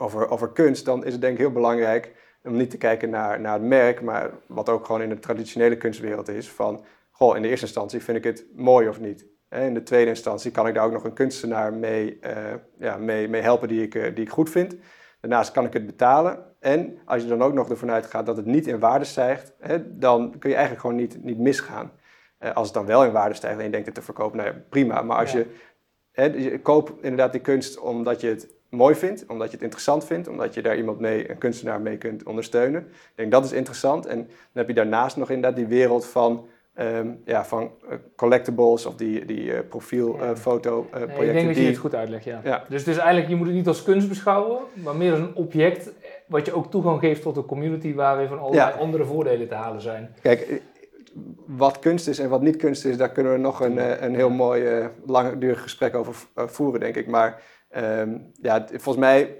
over, over kunst, dan is het denk ik heel belangrijk om niet te kijken naar, naar het merk, maar wat ook gewoon in de traditionele kunstwereld is, van, goh, in de eerste instantie vind ik het mooi of niet. In de tweede instantie kan ik daar ook nog een kunstenaar mee, eh, ja, mee, mee helpen die ik, eh, die ik goed vind. Daarnaast kan ik het betalen. En als je dan ook nog ervan uitgaat dat het niet in waarde stijgt, hè, dan kun je eigenlijk gewoon niet, niet misgaan. Eh, als het dan wel in waarde stijgt en je denkt het te verkopen, nou ja, prima. Maar als Ja. je, hè, je koopt inderdaad die kunst omdat je het mooi vindt, omdat je het interessant vindt, omdat je daar iemand mee, een kunstenaar mee kunt ondersteunen. Ik denk dat is interessant. En dan heb je daarnaast nog inderdaad die wereld van, ehm, ja, van eh, collectibles of die, die uh, profielfotoprojecten. Uh, ik denk dat je het goed uitlegt, ja. ja. Dus het is eigenlijk, je moet het niet als kunst beschouwen, maar meer als een object wat je ook toegang geeft tot een community waar weer van allerlei andere voordelen te halen zijn. Kijk, wat kunst is en wat niet kunst is, daar kunnen we nog een, een heel mooi langdurig gesprek over voeren, denk ik. Maar Um, ja, volgens mij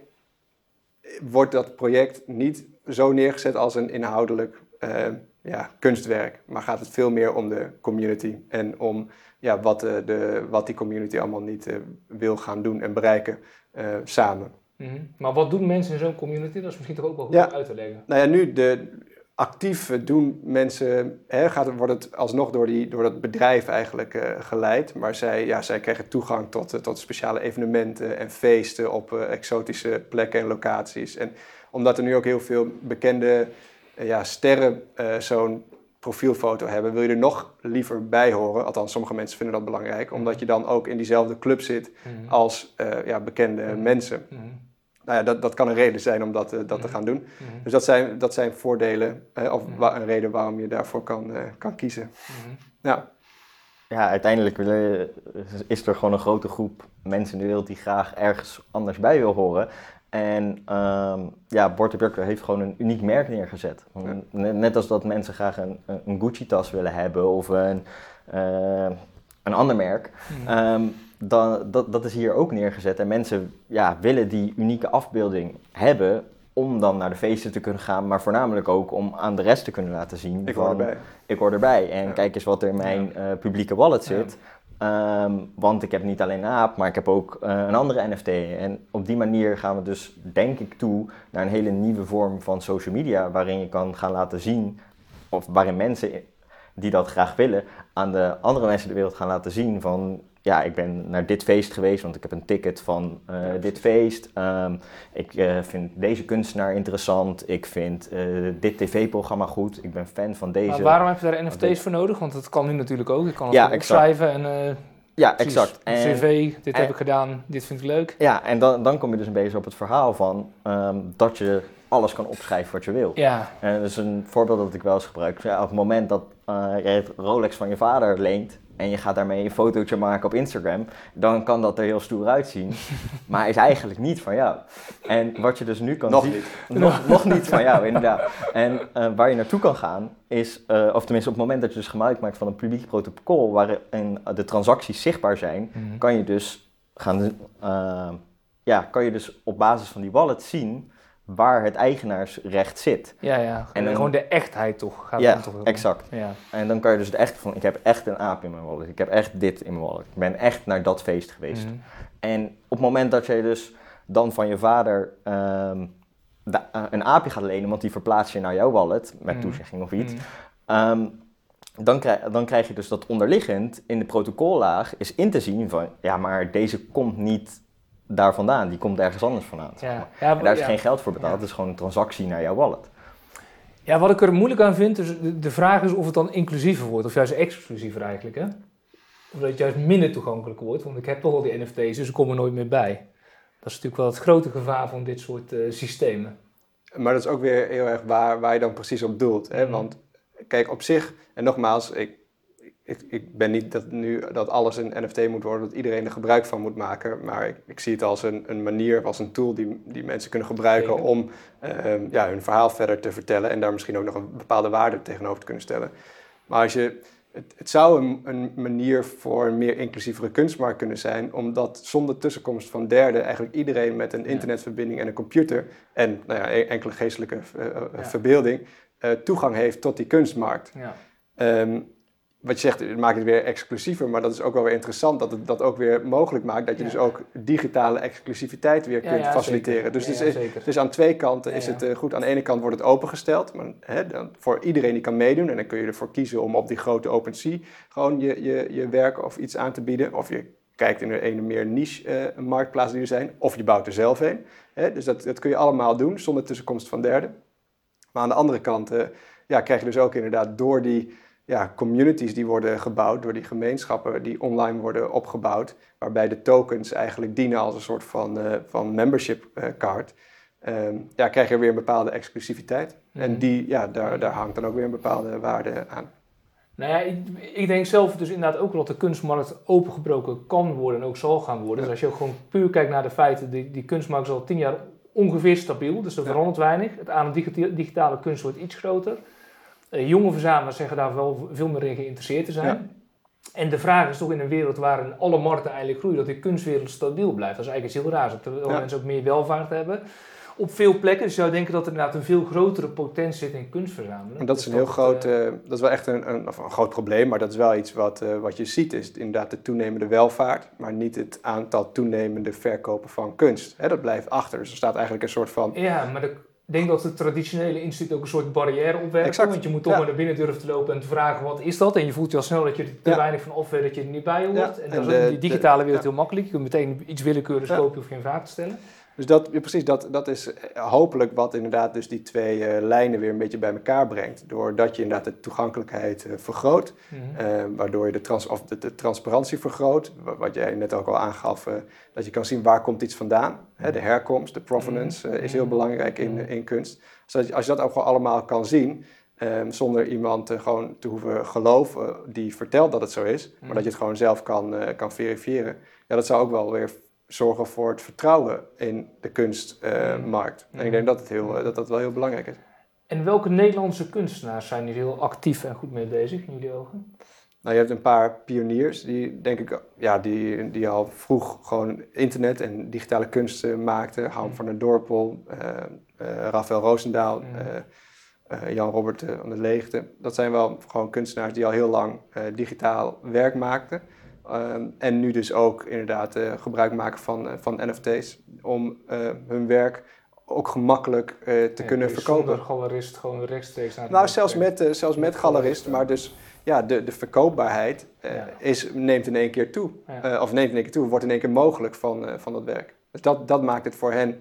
wordt dat project niet zo neergezet als een inhoudelijk uh, ja, kunstwerk, maar gaat het veel meer om de community en om ja, wat, uh, de, wat die community allemaal niet uh, wil gaan doen en bereiken eh, samen. Mm -hmm. Maar wat doen mensen in zo'n community? Dat is misschien toch ook wel goed ja, uit te leggen. Nou ja, nu de, actief doen mensen, hè, gaat, wordt het alsnog door, die, door dat bedrijf eigenlijk uh, geleid. Maar zij, ja, zij krijgen toegang tot, uh, tot speciale evenementen en feesten op uh, exotische plekken en locaties. En omdat er nu ook heel veel bekende ja, sterren zo'n profielfoto hebben, wil je er nog liever bij horen. Althans, sommige mensen vinden dat belangrijk, omdat je dan ook in diezelfde club zit mhm. als ja, bekende mm -hmm. mensen. Mm -hmm nou ja, dat, dat kan een reden zijn om dat, uh, dat te mhm. gaan doen. Mhm. Dus dat zijn, dat zijn voordelen, uh, of mhm. een reden waarom je daarvoor kan, uh, kan kiezen. Ja. Ja, uiteindelijk is er gewoon een grote groep mensen in de wereld die graag ergens anders bij wil horen. En um, ja, Borte heeft gewoon een uniek merk neergezet. Net als dat mensen graag een, een Gucci-tas willen hebben of een, een ander merk. Um, dan, dat, dat is hier ook neergezet. En mensen ja, willen die unieke afbeelding hebben om dan naar de feesten te kunnen gaan, maar voornamelijk ook om aan de rest te kunnen laten zien. Ik hoor erbij. Ik hoor erbij. En kijk eens wat er in mijn uh, publieke wallet zit. Um, want ik heb niet alleen een aap, maar ik heb ook uh, een andere NFT. En op die manier gaan we dus, denk ik, toe naar een hele nieuwe vorm van social media, waarin je kan gaan laten zien, of waarin mensen die dat graag willen, aan de andere mensen de wereld gaan laten zien van ja, ik ben naar dit feest geweest, want ik heb een ticket van uh, dit feest. Um, ik uh, vind deze kunstenaar interessant. Ik vind uh, dit tv-programma goed. Ik ben fan van deze. Maar waarom heb je daar NFT's voor nodig? Want dat kan nu natuurlijk ook. Ik kan het ja, opschrijven en... ja, exact. En, cv, dit heb ik gedaan, dit vind ik leuk. Ja, en dan, dan kom je dus een beetje op het verhaal van um, dat je alles kan opschrijven wat je wil. Ja. En dat is een voorbeeld dat ik wel eens gebruik. Ja, op het moment dat je het Rolex van je vader leent, en je gaat daarmee een fotootje maken op Instagram, dan kan dat er heel stoer uitzien. maar is eigenlijk niet van jou. En wat je dus nu kan nog zien. Niet. Nog, nog niet van jou, inderdaad. En uh, waar je naartoe kan gaan, is, uh, of tenminste op het moment dat je dus gebruik maakt van een publiek protocol waarin de transacties zichtbaar zijn, mm kan je dus gaan. Uh, ja, kan je dus op basis van die wallet zien waar het eigenaarsrecht zit. Ja, ja. En dan, gewoon de echtheid toch. Gaat ja, toch exact. Ja. En dan kan je dus het echt van, ik heb echt een aap in mijn wallet. Ik heb echt dit in mijn wallet. Ik ben echt naar dat feest geweest. Mhm. En op het moment dat je dus dan van je vader um, de, uh, een aapje gaat lenen, want die verplaats je naar jouw wallet, met mm. toezegging of iets, mm. um, dan, krijg, dan krijg je dus dat onderliggend in de protocollaag is in te zien van, ja, maar deze komt niet daar vandaan. Die komt ergens anders vandaan. Ja. Ja, en daar is geen geld voor betaald. Het is gewoon een transactie naar jouw wallet. Ja, wat ik er moeilijk aan vind, is de vraag is of het dan inclusiever wordt. Of juist exclusiever eigenlijk, hè? Of dat het juist minder toegankelijk wordt. Want ik heb toch al die NFT's, dus ik kom er nooit meer bij. Dat is natuurlijk wel het grote gevaar van dit soort uh, systemen. Maar dat is ook weer heel erg waar, waar je dan precies op doelt. Hè? Mm. Want kijk, op zich, en nogmaals, ik, ik, ik, ben niet dat nu dat alles een NFT moet worden, dat iedereen er gebruik van moet maken. Maar ik, ik zie het als een, een, manier, als een tool die, die mensen kunnen gebruiken om uh, ja, hun verhaal verder te vertellen en daar misschien ook nog een bepaalde waarde tegenover te kunnen stellen. Maar als je, het, het zou een, een, manier voor een meer inclusievere kunstmarkt kunnen zijn, omdat zonder tussenkomst van derden eigenlijk iedereen met een internetverbinding en een computer en nou ja, e-, enkele geestelijke uh, ja. verbeelding uh, toegang heeft tot die kunstmarkt. Ja. Um, wat je zegt, het maakt het weer exclusiever, maar dat is ook wel weer interessant dat het dat ook weer mogelijk maakt dat je dus ook digitale exclusiviteit weer kunt faciliteren. Dus, dus, dus, aan twee kanten is het uh, goed. Aan de ene kant wordt het opengesteld, maar, hè, dan, voor iedereen die kan meedoen en dan kun je ervoor kiezen om op die grote OpenSea gewoon je, je, je werk of iets aan te bieden. Of je kijkt in een meer niche uh, marktplaats die er zijn, of je bouwt er zelf een. Hè? Dus dat, dat kun je allemaal doen zonder tussenkomst van derden. Maar aan de andere kant uh, ja, krijg je dus ook inderdaad door die ja, communities die worden gebouwd door die gemeenschappen die online worden opgebouwd, waarbij de tokens eigenlijk dienen als een soort van, uh, van membership card. Ehm, ja, krijg je weer een bepaalde exclusiviteit. En Mhm. die, ja, daar, daar hangt dan ook weer een bepaalde waarde aan. Nou ja, ik, ik denk zelf dus inderdaad ook wel dat de kunstmarkt opengebroken kan worden en ook zal gaan worden. Ja. Dus als je ook gewoon puur kijkt naar de feiten, die, die kunstmarkt is al tien jaar ongeveer stabiel, dus er Ja. verandert weinig. Het digita- digitale kunst wordt iets groter. Eh, jonge verzamelaars zeggen daar wel veel meer in geïnteresseerd te zijn. Ja. En de vraag is toch in een wereld waarin alle markten eigenlijk groeien, dat die kunstwereld stabiel blijft. Dat is eigenlijk iets heel raars, terwijl Ja. mensen ook meer welvaart hebben. Op veel plekken, dus je zou denken dat er inderdaad een veel grotere potentie zit in kunstverzamelen. En dat is een heel groot, eh, eh, dat is wel echt een, een, of een groot probleem, maar dat is wel iets wat, wat je ziet, is inderdaad de toenemende welvaart, maar niet het aantal toenemende verkopen van kunst. Hè, dat blijft achter, dus er staat eigenlijk een soort van, Ja, maar de- denk dat de traditionele instituut ook een soort barrière opwerpt. Exact, Want je moet toch ja. maar naar binnen durven te lopen en te vragen wat is dat. En je voelt je al snel dat je er te Ja. weinig van af weet dat je er niet bij hoort. Ja, En en dat is in die digitale wereld heel makkelijk. Je kunt meteen iets willekeurigs kopen of geen vraag te stellen. Dus dat, ja, precies, dat, dat is eh, hopelijk wat inderdaad dus die twee eh, lijnen weer een beetje bij elkaar brengt. Doordat je inderdaad de toegankelijkheid eh, vergroot, Mhm. waardoor je de, trans, of de, de transparantie vergroot. Wa- Wat jij net ook al aangaf, dat je kan zien waar komt iets vandaan. Hè, de herkomst, de provenance eh, is heel belangrijk in, in kunst. Dus als je, als je dat ook gewoon allemaal kan zien, ehm, zonder iemand gewoon te hoeven geloven die vertelt dat het zo is, maar dat je het gewoon zelf kan, kan verifiëren. Ja, dat zou ook wel weer zorgen voor het vertrouwen in de kunstmarkt. en ik denk dat, het heel, eh, dat dat wel heel belangrijk is. En welke Nederlandse kunstenaars zijn hier heel actief en goed mee bezig in jullie ogen? Nou, je hebt een paar pioniers die, denk ik, ja, die, die al vroeg gewoon internet en digitale kunst eh, maakten. Harm van der Dorpel, eh eh, Rafael Roosendaal, Mm. Jan-Robert eh, van der Leegte. Dat zijn wel gewoon kunstenaars die al heel lang digitaal werk maakten. Ehm, en nu dus ook inderdaad eh, gebruik maken van, eh, van NFT's om eh, hun werk ook gemakkelijk te Ja, kunnen dus verkopen. Zonder galerist gewoon rechtstreeks naar de Nou, zelfs met, zelfs met galerist, maar dus ja, de, de verkoopbaarheid Ja. is, neemt in één keer toe. Ja. Of neemt in één keer toe, wordt in één keer mogelijk van, van dat werk. Dus dat, dat maakt het voor hen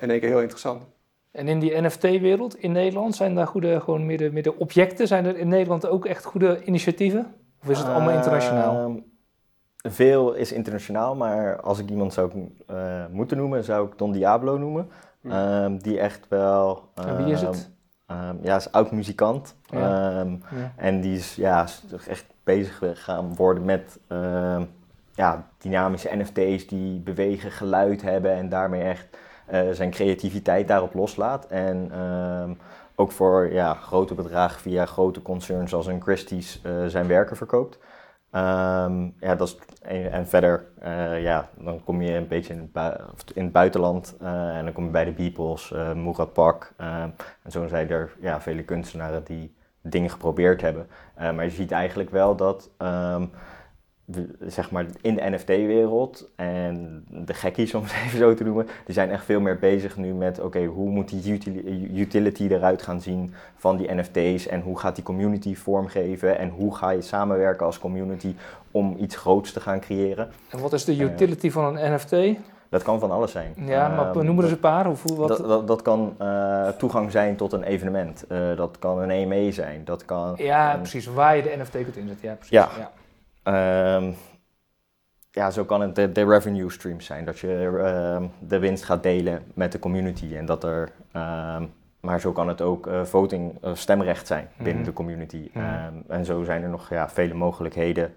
in één keer heel interessant. En in die NFT-wereld in Nederland, zijn daar goede, gewoon meer de objecten, zijn er in Nederland ook echt goede initiatieven? Of is het allemaal internationaal? Ehm, veel is internationaal, maar als ik iemand zou eh, moeten noemen, zou ik Don Diablo noemen. Ja. Ehm, die echt wel... en wie is ehm, het? ehm, ja, is oud muzikant. Ja. Ehm, Ja. en die is ja, echt bezig gaan worden met ehm, ja, dynamische NFT's die bewegen, geluid hebben en daarmee echt eh, zijn creativiteit daarop loslaat. En ehm, ook voor ja, grote bedragen via grote concerns als een Christie's eh, zijn werken verkoopt. Ehm, ja, dat is, en, en verder, eh, ja, dan kom je een beetje in het, in het buitenland eh, en dan kom je bij de Beatles, eh Murat Pak. en zo zijn er ja, vele kunstenaren die dingen geprobeerd hebben. Maar je ziet eigenlijk wel dat, ehm, zeg maar, in de NFT-wereld en de gekkies, om het even zo te noemen, die zijn echt veel meer bezig nu met, oké, hoe moet die utili- utility eruit gaan zien van die NFT's en hoe gaat die community vormgeven en hoe ga je samenwerken als community om iets groots te gaan creëren. En wat is de utility van een NFT? Dat kan van alles zijn. Ja, maar Ehm, noem er eens een paar. Of hoe, wat? dat, dat, dat kan eh, toegang zijn tot een evenement. Eh, dat kan een EME zijn. Dat kan, ja, een- precies. Waar je de NFT kunt inzetten. Ja, precies. Ja. ja. Ehm, ja, zo kan het de, de revenue streams zijn. Dat je ehm, de winst gaat delen met de community. En dat er, ehm, maar zo kan het ook eh, voting, eh, stemrecht zijn binnen Mhm. de community. Mhm. En zo zijn er nog ja, vele mogelijkheden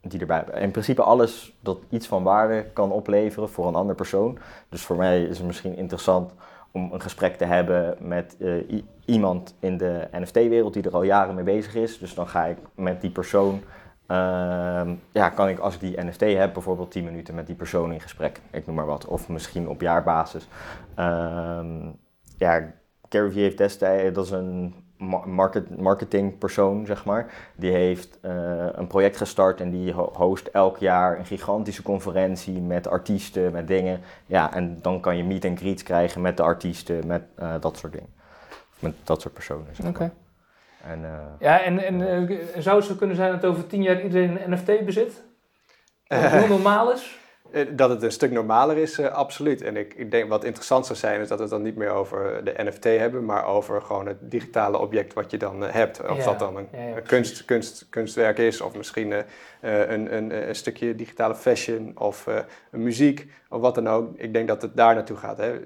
die erbij In principe alles dat iets van waarde kan opleveren voor een ander persoon. Dus voor mij is het misschien interessant om een gesprek te hebben met eh, iemand in de NFT-wereld die er al jaren mee bezig is. Dus dan ga ik met die persoon, ehm, ja, kan ik als ik die NFT heb, bijvoorbeeld 10 minuten met die persoon in gesprek. Ik noem maar wat. Of misschien op jaarbasis. Ehm, ja, Gary heeft destijds, dat is een market, marketingpersoon, zeg maar. Die heeft eh, een project gestart en die ho- host elk jaar een gigantische conferentie met artiesten, met dingen. Ja, en dan kan je meet and greets krijgen met de artiesten, met eh, dat soort dingen. Met dat soort personen, zeg Oké. maar. En, eh, Ja, en, en zou het zo kunnen zijn dat over tien jaar iedereen een NFT bezit? Heel normaal is? Eh, dat het een stuk normaler is, uh, absoluut. En ik, ik, denk wat interessant zou zijn, is dat we het dan niet meer over de NFT hebben, maar over gewoon het digitale object wat je dan uh, hebt. Of dat dan een ja, kunst, kunst, kunstwerk is, of misschien een, een, een, stukje digitale fashion of muziek, of wat dan ook. Ik denk dat het daar naartoe gaat. Hè.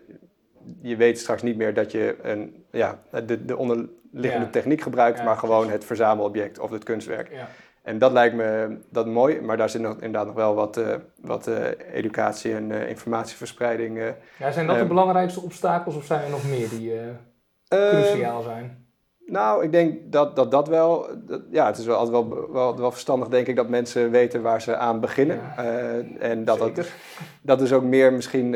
Je weet straks niet meer dat je een, ja, de, de onderliggende techniek gebruikt, maar gewoon het verzamelobject of het kunstwerk. En dat lijkt me dat mooi, maar daar zit nog, inderdaad nog wel wat, uh, wat uh, educatie en uh, informatieverspreiding. ja, zijn dat de belangrijkste obstakels of zijn er nog meer die ehm, cruciaal zijn? Nou, ik denk dat dat, dat wel. Dat, ja, het is wel altijd wel, wel, wel, verstandig, denk ik, dat mensen weten waar ze aan beginnen. en dat, dat, dat dus ook meer misschien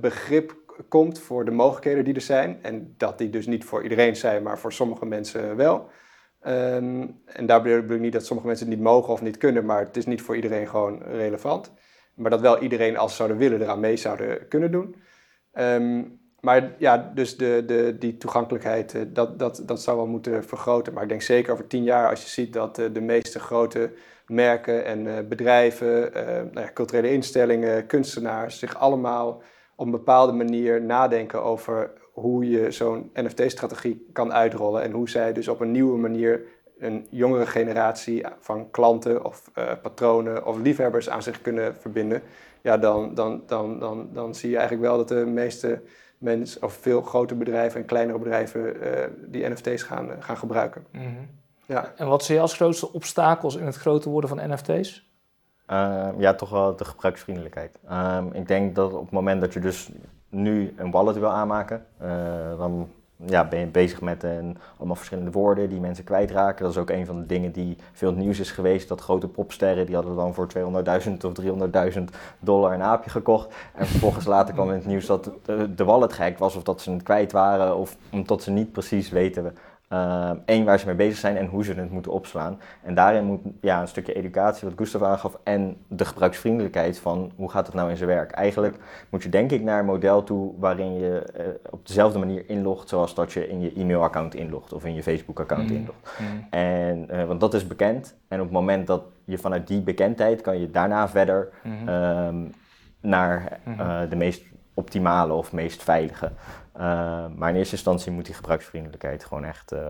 begrip komt voor de mogelijkheden die er zijn. En dat die dus niet voor iedereen zijn, maar voor sommige mensen wel. Ehm, en daar bedoel ik niet dat sommige mensen het niet mogen of niet kunnen, maar het is niet voor iedereen gewoon relevant. Maar dat wel iedereen, als ze zouden willen, eraan mee zouden kunnen doen. Ehm, maar ja, dus de, de, die toegankelijkheid, eh, dat, dat, dat zou wel moeten vergroten. Maar ik denk zeker over tien jaar, als je ziet dat eh, de meeste grote merken en uh, bedrijven, nou culturele instellingen, kunstenaars zich allemaal op een bepaalde manier nadenken over hoe je zo'n NFT-strategie kan uitrollen en hoe zij dus op een nieuwe manier een jongere generatie van klanten of uh, patronen of liefhebbers aan zich kunnen verbinden, ja, dan, dan, dan, dan, dan zie je eigenlijk wel dat de meeste mensen, of veel grote bedrijven en kleinere bedrijven, uh, die NFT's gaan, uh, gaan gebruiken. Mm -hmm. ja. En wat zie je als grootste obstakels in het groter worden van NFT's? Ehm, ja, toch wel de gebruiksvriendelijkheid. Um, ik denk dat op het moment dat je dus nu een wallet wil aanmaken, uh, dan ja, ben je bezig met een, allemaal verschillende woorden die mensen kwijtraken. Dat is ook een van de dingen die veel nieuws is geweest. Dat grote popsterren, die hadden dan voor 200.000 of 300.000 dollar een aapje gekocht. En vervolgens later kwam in het nieuws dat de, de wallet gek was of dat ze het kwijt waren. Of omdat ze niet precies weten Eén, ehm, waar ze mee bezig zijn en hoe ze het moeten opslaan. En daarin moet ja, een stukje educatie, wat Gustav aangaf, en de gebruiksvriendelijkheid van hoe gaat het nou in zijn werk. Eigenlijk moet je denk ik naar een model toe waarin je uh, op dezelfde manier inlogt zoals dat je in je e-mailaccount inlogt of in je Facebook-account mm. inlogt. Mm. En, uh, want dat is bekend. En op het moment dat je vanuit die bekendheid kan je daarna verder mm-hmm. um, naar uh, de meest optimale of meest veilige. Uh, maar in eerste instantie moet die gebruiksvriendelijkheid gewoon echt uh,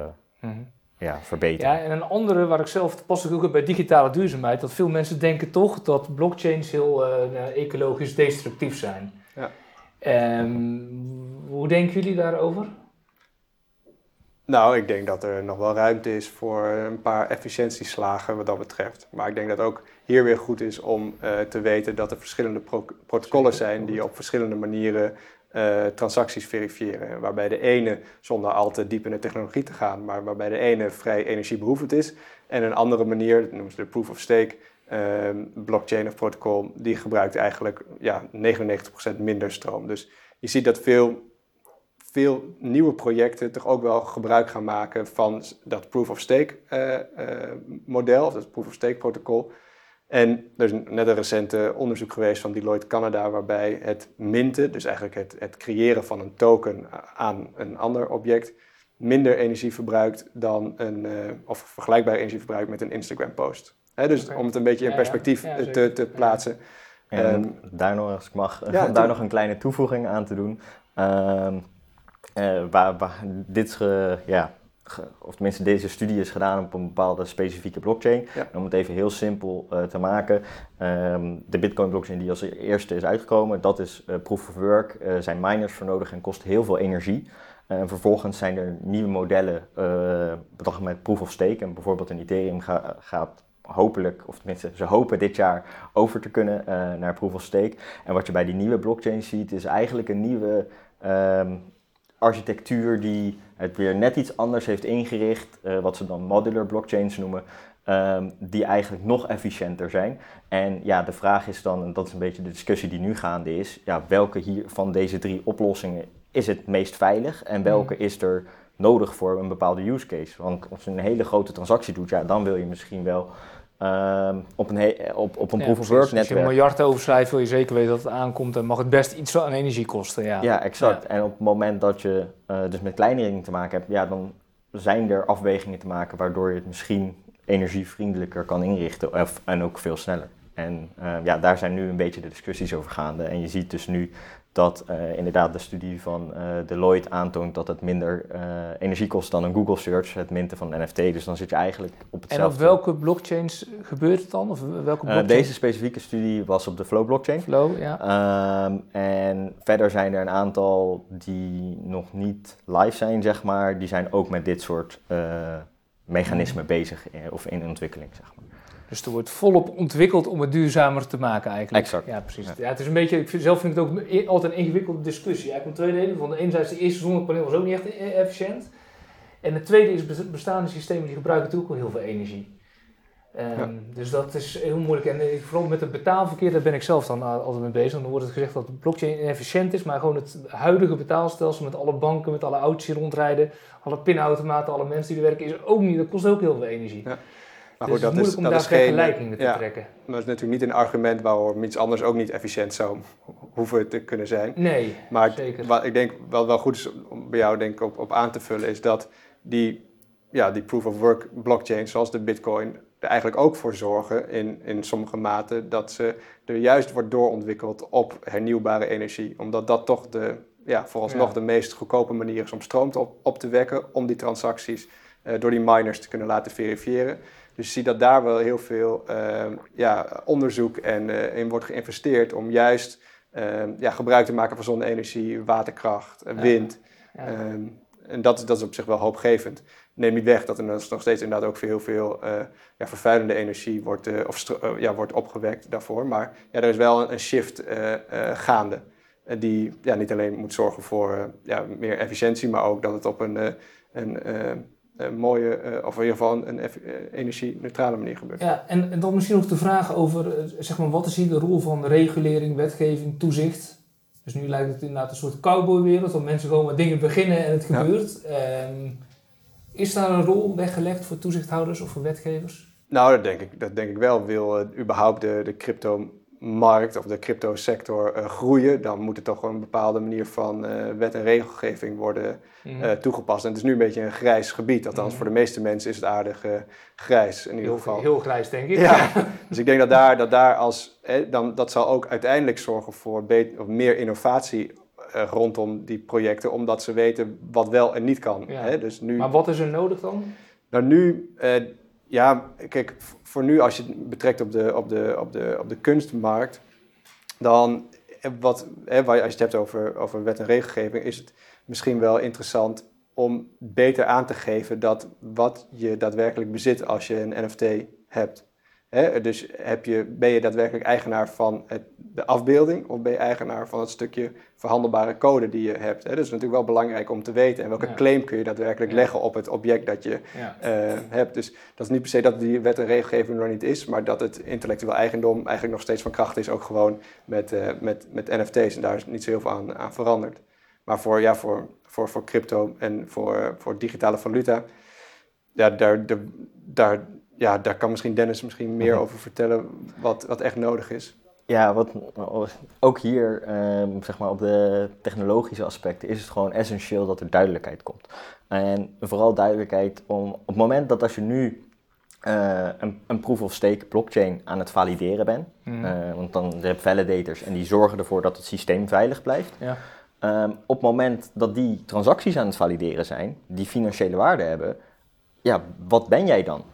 mm-hmm. ja, verbeteren. Ja, en een andere waar ik zelf pas ook bij digitale duurzaamheid, dat veel mensen denken toch dat blockchains heel uh, ecologisch destructief zijn. Ja. Um, hoe denken jullie daarover? Nou, ik denk dat er nog wel ruimte is voor een paar efficiëntieslagen wat dat betreft. Maar ik denk dat ook hier weer goed is om uh, te weten dat er verschillende pro protocollen zijn die op verschillende manieren uh, transacties verifiëren. Waarbij de ene, zonder al te diep in de technologie te gaan, maar waarbij de ene vrij energiebehoevend is. En een andere manier, dat noemen ze de proof of stake, uh, blockchain of protocol, die gebruikt eigenlijk ja, 99% minder stroom. Dus je ziet dat veel, veel nieuwe projecten toch ook wel gebruik gaan maken van dat proof of stake uh, model, of dat proof of stake protocol. En er is net een recente onderzoek geweest van Deloitte Canada, waarbij het minten, dus eigenlijk het, het creëren van een token aan een ander object, minder energie verbruikt dan een, uh, of vergelijkbare energie verbruikt met een Instagram-post. dus om het een beetje in perspectief te, te plaatsen. En um, daar nog, als ik mag, daar nog een kleine toevoeging aan te doen. Um, uh, waar, waar, dit, ja, of tenminste deze studie is gedaan op een bepaalde specifieke blockchain. om het even heel simpel uh, te maken, um, de Bitcoin blockchain die als eerste is uitgekomen, dat is uh, proof of work, zijn miners voor nodig en kost heel veel energie. En vervolgens zijn er nieuwe modellen bedacht met proof of stake. En bijvoorbeeld in Ethereum ga, gaat hopelijk, of tenminste ze hopen dit jaar over te kunnen naar proof of stake. En wat je bij die nieuwe blockchain ziet is eigenlijk een nieuwe um, architectuur die het weer net iets anders heeft ingericht, uh, wat ze dan modular blockchains noemen, um, die eigenlijk nog efficiënter zijn. En ja, de vraag is dan, en dat is een beetje de discussie die nu gaande is, ja, welke hier van deze drie oplossingen is het meest veilig en welke mm. is er nodig voor een bepaalde use case? Want als je een hele grote transactie doet, ja, dan wil je misschien wel Ehm, op een, op, op een proof of work netwerk. Als je een miljard overschrijft, wil je zeker weten dat het aankomt en mag het best iets aan energie kosten. Ja, ja exact. En op het moment dat je uh, dus met kleineringen te maken hebt, ja, dan zijn er afwegingen te maken waardoor je het misschien energievriendelijker kan inrichten of, en ook veel sneller. En uh, ja, daar zijn nu een beetje de discussies over gaande. En je ziet dus nu dat uh, inderdaad de studie van uh, Deloitte aantoont dat het minder uh, energie kost dan een Google search, het minten van NFT. Dus dan zit je eigenlijk op hetzelfde. En op welke blockchains gebeurt het dan? Of welke blockchain? deze specifieke studie was op de Flow blockchain. Flow, ja. Um, en verder zijn er een aantal die nog niet live zijn, zeg maar. Die zijn ook met dit soort mechanismen bezig of in ontwikkeling, zeg maar. Dus er wordt volop ontwikkeld om het duurzamer te maken eigenlijk. Exact. Ja, precies. Ja. het is een beetje, ik vind, zelf vind ik het ook altijd een ingewikkelde discussie. Eigenlijk om twee redenen. Van de enerzijds, de eerste zonnepaneel was ook niet echt e- efficiënt. En het tweede is, bestaande systemen die gebruiken natuurlijk ook heel veel energie. Um, ja. Dus dat is heel moeilijk. En vooral met het betaalverkeer, daar ben ik zelf dan altijd mee bezig. Dan wordt het gezegd dat blockchain inefficiënt is, maar gewoon het huidige betaalstelsel met alle banken, met alle auto's die rondrijden, alle pinautomaten, alle mensen die er werken, is ook niet, dat kost ook heel veel energie. Ja. Maar dus goed, dat is, om daar is vergelijkingen te ja, trekken. Maar dat is natuurlijk niet een argument waarom iets anders ook niet efficiënt zou hoeven te kunnen zijn. Nee, maar zeker. wat ik denk wat wel goed is om bij jou denk ik op, op aan te vullen, is dat die, ja, die proof of work blockchain, zoals de Bitcoin, er eigenlijk ook voor zorgen in, in sommige mate dat ze er juist wordt doorontwikkeld op hernieuwbare energie. Omdat dat toch de, ja, vooralsnog ja. de meest goedkope manier is om stroom te op, op te wekken, om die transacties uh, door die miners te kunnen laten verifiëren. Dus je ziet dat daar wel heel veel uh, ja, onderzoek en, uh, in wordt geïnvesteerd om juist uh, ja, gebruik te maken van zonne-energie, waterkracht, wind. Ja. Ja. en dat, dat is op zich wel hoopgevend. Neem niet weg dat er nog steeds inderdaad ook veel, heel veel ja, vervuilende energie wordt, of ja, wordt opgewekt daarvoor. Maar ja, er is wel een, een shift gaande. die ja, niet alleen moet zorgen voor ja, meer efficiëntie, maar ook dat het op een, een een mooie, uh, of in ieder geval een, energie-neutrale manier gebeurt. Ja, en, en, dan misschien nog de vraag over, zeg maar, wat is hier de rol van regulering, wetgeving, toezicht? Dus nu lijkt het inderdaad een soort cowboywereld, dat mensen gewoon met dingen beginnen en het gebeurt. Ja. Um, is daar een rol weggelegd voor toezichthouders of voor wetgevers? Nou, dat denk ik, dat denk ik wel. Wil uh, überhaupt de, de crypto markt of de crypto sector uh, groeien, dan moet er toch een bepaalde manier van uh, wet en regelgeving worden mm. uh, toegepast. En het is nu een beetje een grijs gebied, althans mm. voor de meeste mensen is het aardig grijs in ieder heel, geval. Heel grijs denk ik. Ja, dus ik denk dat daar, dat daar als, dan, dat zal ook uiteindelijk zorgen voor beter, of meer innovatie rondom die projecten, omdat ze weten wat wel en niet kan. Ja. Hè? Dus nu, maar wat is er nodig dan? Nou nu ja, kijk, voor nu als je het betrekt op de, op de, op de, op de kunstmarkt, dan wat, hè, als je het hebt over, over wet en regelgeving, is het misschien wel interessant om beter aan te geven dat wat je daadwerkelijk bezit als je een NFT hebt. Hè, dus heb je, ben je daadwerkelijk eigenaar van het, de afbeelding of ben je eigenaar van het stukje verhandelbare code die je hebt? Hè? Dat is natuurlijk wel belangrijk om te weten. En welke Ja. claim kun je daadwerkelijk Ja. leggen op het object dat je Ja. eh, hebt. Dus dat is niet per se dat die wet en regelgeving er niet is, maar dat het intellectueel eigendom eigenlijk nog steeds van kracht is, ook gewoon met, eh, met, met NFT's. En daar is niet zo heel veel aan, aan veranderd. Maar voor, ja, voor, voor, voor crypto en voor, voor digitale valuta, ja, daar, daar, daar, ja, daar kan misschien Dennis misschien meer Mhm. over vertellen wat, wat echt nodig is. Ja, wat, ook hier, ehm, zeg maar op de technologische aspecten, is het gewoon essentieel dat er duidelijkheid komt. En vooral duidelijkheid om, op het moment dat als je nu eh, een, een proof-of-stake blockchain aan het valideren bent, Mhm. eh, want dan je hebt validators en die zorgen ervoor dat het systeem veilig blijft. Ja. Ehm, op het moment dat die transacties aan het valideren zijn, die financiële waarde hebben, ja, wat ben jij dan?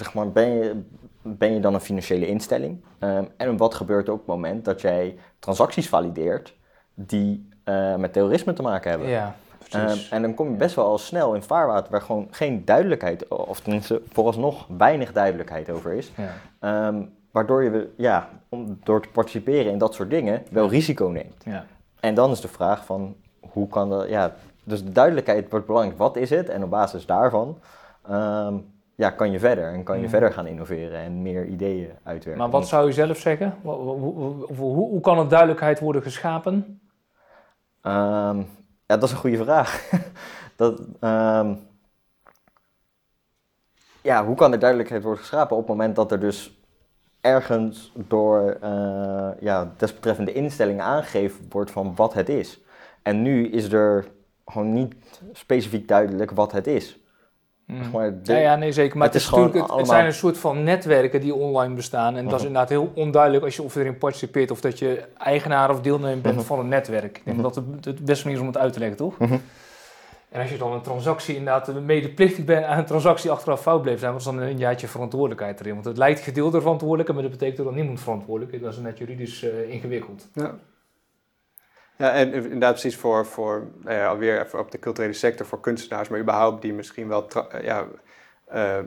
Zeg maar, ben je, ben je dan een financiële instelling? Ehm, en wat gebeurt er op het moment dat jij transacties valideert die eh, met terrorisme te maken hebben? ja. Ehm, en dan kom je best wel al snel in vaarwater waar gewoon geen duidelijkheid, of tenminste vooralsnog weinig duidelijkheid over is. ja. Ehm, waardoor je, ja, om, door te participeren in dat soort dingen, wel risico neemt. Ja. En dan is de vraag van, hoe kan dat, ja, dus de duidelijkheid wordt belangrijk. Wat is het? En op basis daarvan ja, kan je verder en kan je Mhm. verder gaan innoveren en meer ideeën uitwerken. Maar wat zou u zelf zeggen? Hoe, hoe, hoe, kan er duidelijkheid worden geschapen? Ehm, ja, dat is een goede vraag. dat, ehm, ja, hoe kan er duidelijkheid worden geschapen op het moment dat er dus ergens door eh, ja, desbetreffende instellingen aangegeven wordt van wat het is. En nu is er gewoon niet specifiek duidelijk wat het is. Mm. Zeg maar, de- Ja, ja, nee, zeker. Maar Het het, is natuurlijk, het, zijn een soort van netwerken die online bestaan. En dat is Mhm. inderdaad heel onduidelijk als je of je erin participeert of dat je eigenaar of deelnemer bent Mhm. van een netwerk. Ik denk Mhm. dat het het beste manier is om het uit te leggen, toch? En als je dan een transactie inderdaad medeplichtig bent aan een transactie achteraf fout bleef zijn, wat is dan een jaartje verantwoordelijkheid erin? Want het lijkt gedeelde verantwoordelijke, maar dat betekent ook dat niemand verantwoordelijk is. Dat is net juridisch eh, ingewikkeld. Ja. Ja, en inderdaad precies voor, voor nou ja, alweer even op de culturele sector, voor kunstenaars, maar überhaupt die misschien wel eh, ja, eh,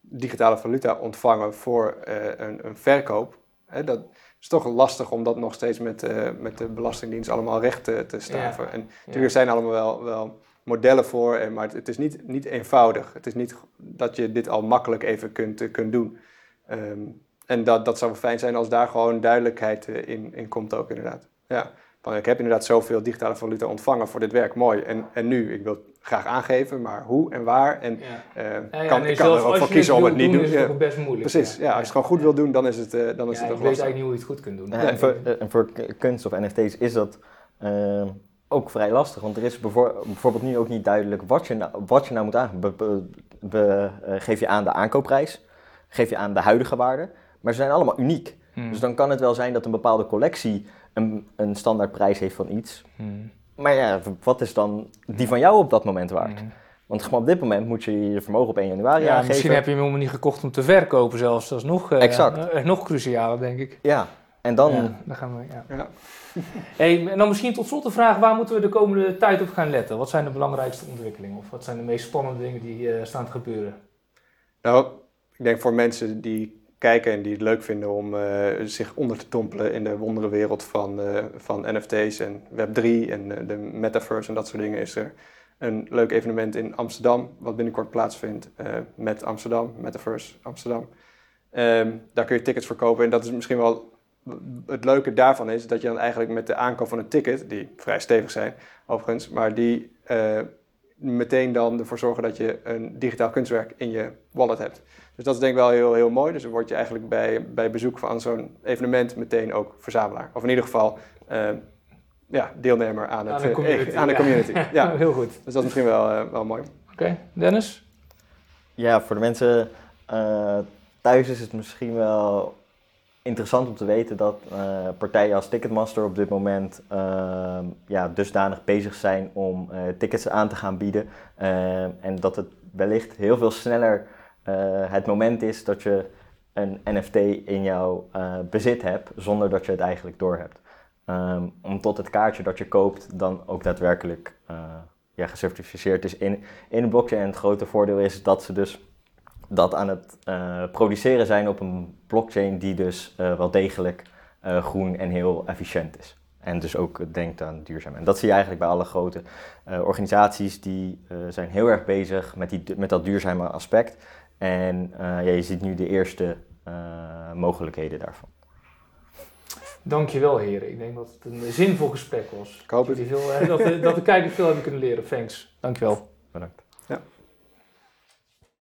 digitale valuta ontvangen voor eh, een, een verkoop. Hè, dat is toch lastig om dat nog steeds met, met de Belastingdienst allemaal recht te, te staven. En natuurlijk zijn allemaal wel, wel modellen voor, en, maar het, het is niet, niet eenvoudig. Het is niet dat je dit al makkelijk even kunt, kunt doen. Ehm, en dat, dat zou fijn zijn als daar gewoon duidelijkheid in, in komt ook inderdaad. Ja. Van, ik heb inderdaad zoveel digitale valuta ontvangen voor dit werk, mooi. En, en nu, ik wil het graag aangeven, maar hoe en waar? En Ja. eh, Ja, ja, kan, nee, ik kan er ook voor kiezen om het niet te is doen. het Ja, ook best moeilijk. precies, ja, als je het gewoon goed wil doen, dan is het, eh, dan is Ja, het ik toch weet lastig. eigenlijk niet hoe je het goed kunt doen. En, voor, eh, en voor kunst of NFT's is dat ook vrij lastig. Want er is bijvoor- bijvoorbeeld nu ook niet duidelijk wat je nou, wat je nou moet aan. Be- be- be- eh, geef je aan de aankoopprijs, geef je aan de huidige waarde. Maar ze zijn allemaal uniek. Hmm. Dus dan kan het wel zijn dat een bepaalde collectie een, een standaardprijs heeft van iets. Hmm. Maar ja, wat is dan die van jou op dat moment waard? Hmm. Want gewoon op dit moment moet je je vermogen op 1 januari Ja, aangeven. misschien heb je hem helemaal niet gekocht om te verkopen zelfs. Dat is nog, eh, Exact. eh, nog crucialer, denk ik. Ja, en dan... Ja, daar gaan we, ja. Ja. Hey, en dan misschien tot slot de vraag, waar moeten we de komende tijd op gaan letten? Wat zijn de belangrijkste ontwikkelingen? Of wat zijn de meest spannende dingen die eh, staan te gebeuren? Nou, ik denk voor mensen die kijken en die het leuk vinden om eh, zich onder te dompelen in de wonderenwereld van, eh, van NFT's en Web3 en eh, de metaverse en dat soort dingen, is er een leuk evenement in Amsterdam, wat binnenkort plaatsvindt met Amsterdam, Metaverse Amsterdam. Ehm, daar kun je tickets voor kopen en dat is misschien wel het leuke daarvan is dat je dan eigenlijk met de aankoop van een ticket, die vrij stevig zijn overigens, maar die meteen dan ervoor zorgen dat je een digitaal kunstwerk in je wallet hebt. Dus dat is denk ik wel heel, heel mooi. Dus dan word je eigenlijk bij, bij bezoek van zo'n evenement meteen ook verzamelaar. Of in ieder geval eh, ja, deelnemer aan, het, Aan de eh, community, aan de ja. community. Ja, heel goed. dus dat is misschien wel, eh, wel mooi. Oké, Dennis? Ja, voor de mensen eh, thuis is het misschien wel interessant om te weten dat eh, partijen als Ticketmaster op dit moment eh, ja, dusdanig bezig zijn om eh, tickets aan te gaan bieden. En dat het wellicht heel veel sneller het moment is dat je een NFT in jouw bezit hebt, zonder dat je het eigenlijk doorhebt. Ehm om tot het kaartje dat je koopt dan ook daadwerkelijk ja, gecertificeerd is in, in de blockchain. En het grote voordeel is dat ze dus dat aan het eh, produceren zijn op een blockchain die dus eh, wel degelijk eh, groen en heel efficiënt is. En dus ook denkt aan duurzaam. En dat zie je eigenlijk bij alle grote eh, organisaties die eh, zijn heel erg bezig met, die, met dat duurzame aspect. En eh, ja, je ziet nu de eerste eh, mogelijkheden daarvan. Dankjewel heren. Ik denk dat het een zinvol gesprek was. Ik hoop Dat, veel, dat, de, dat de kijkers veel hebben kunnen leren. Thanks. Dankjewel. Bedankt.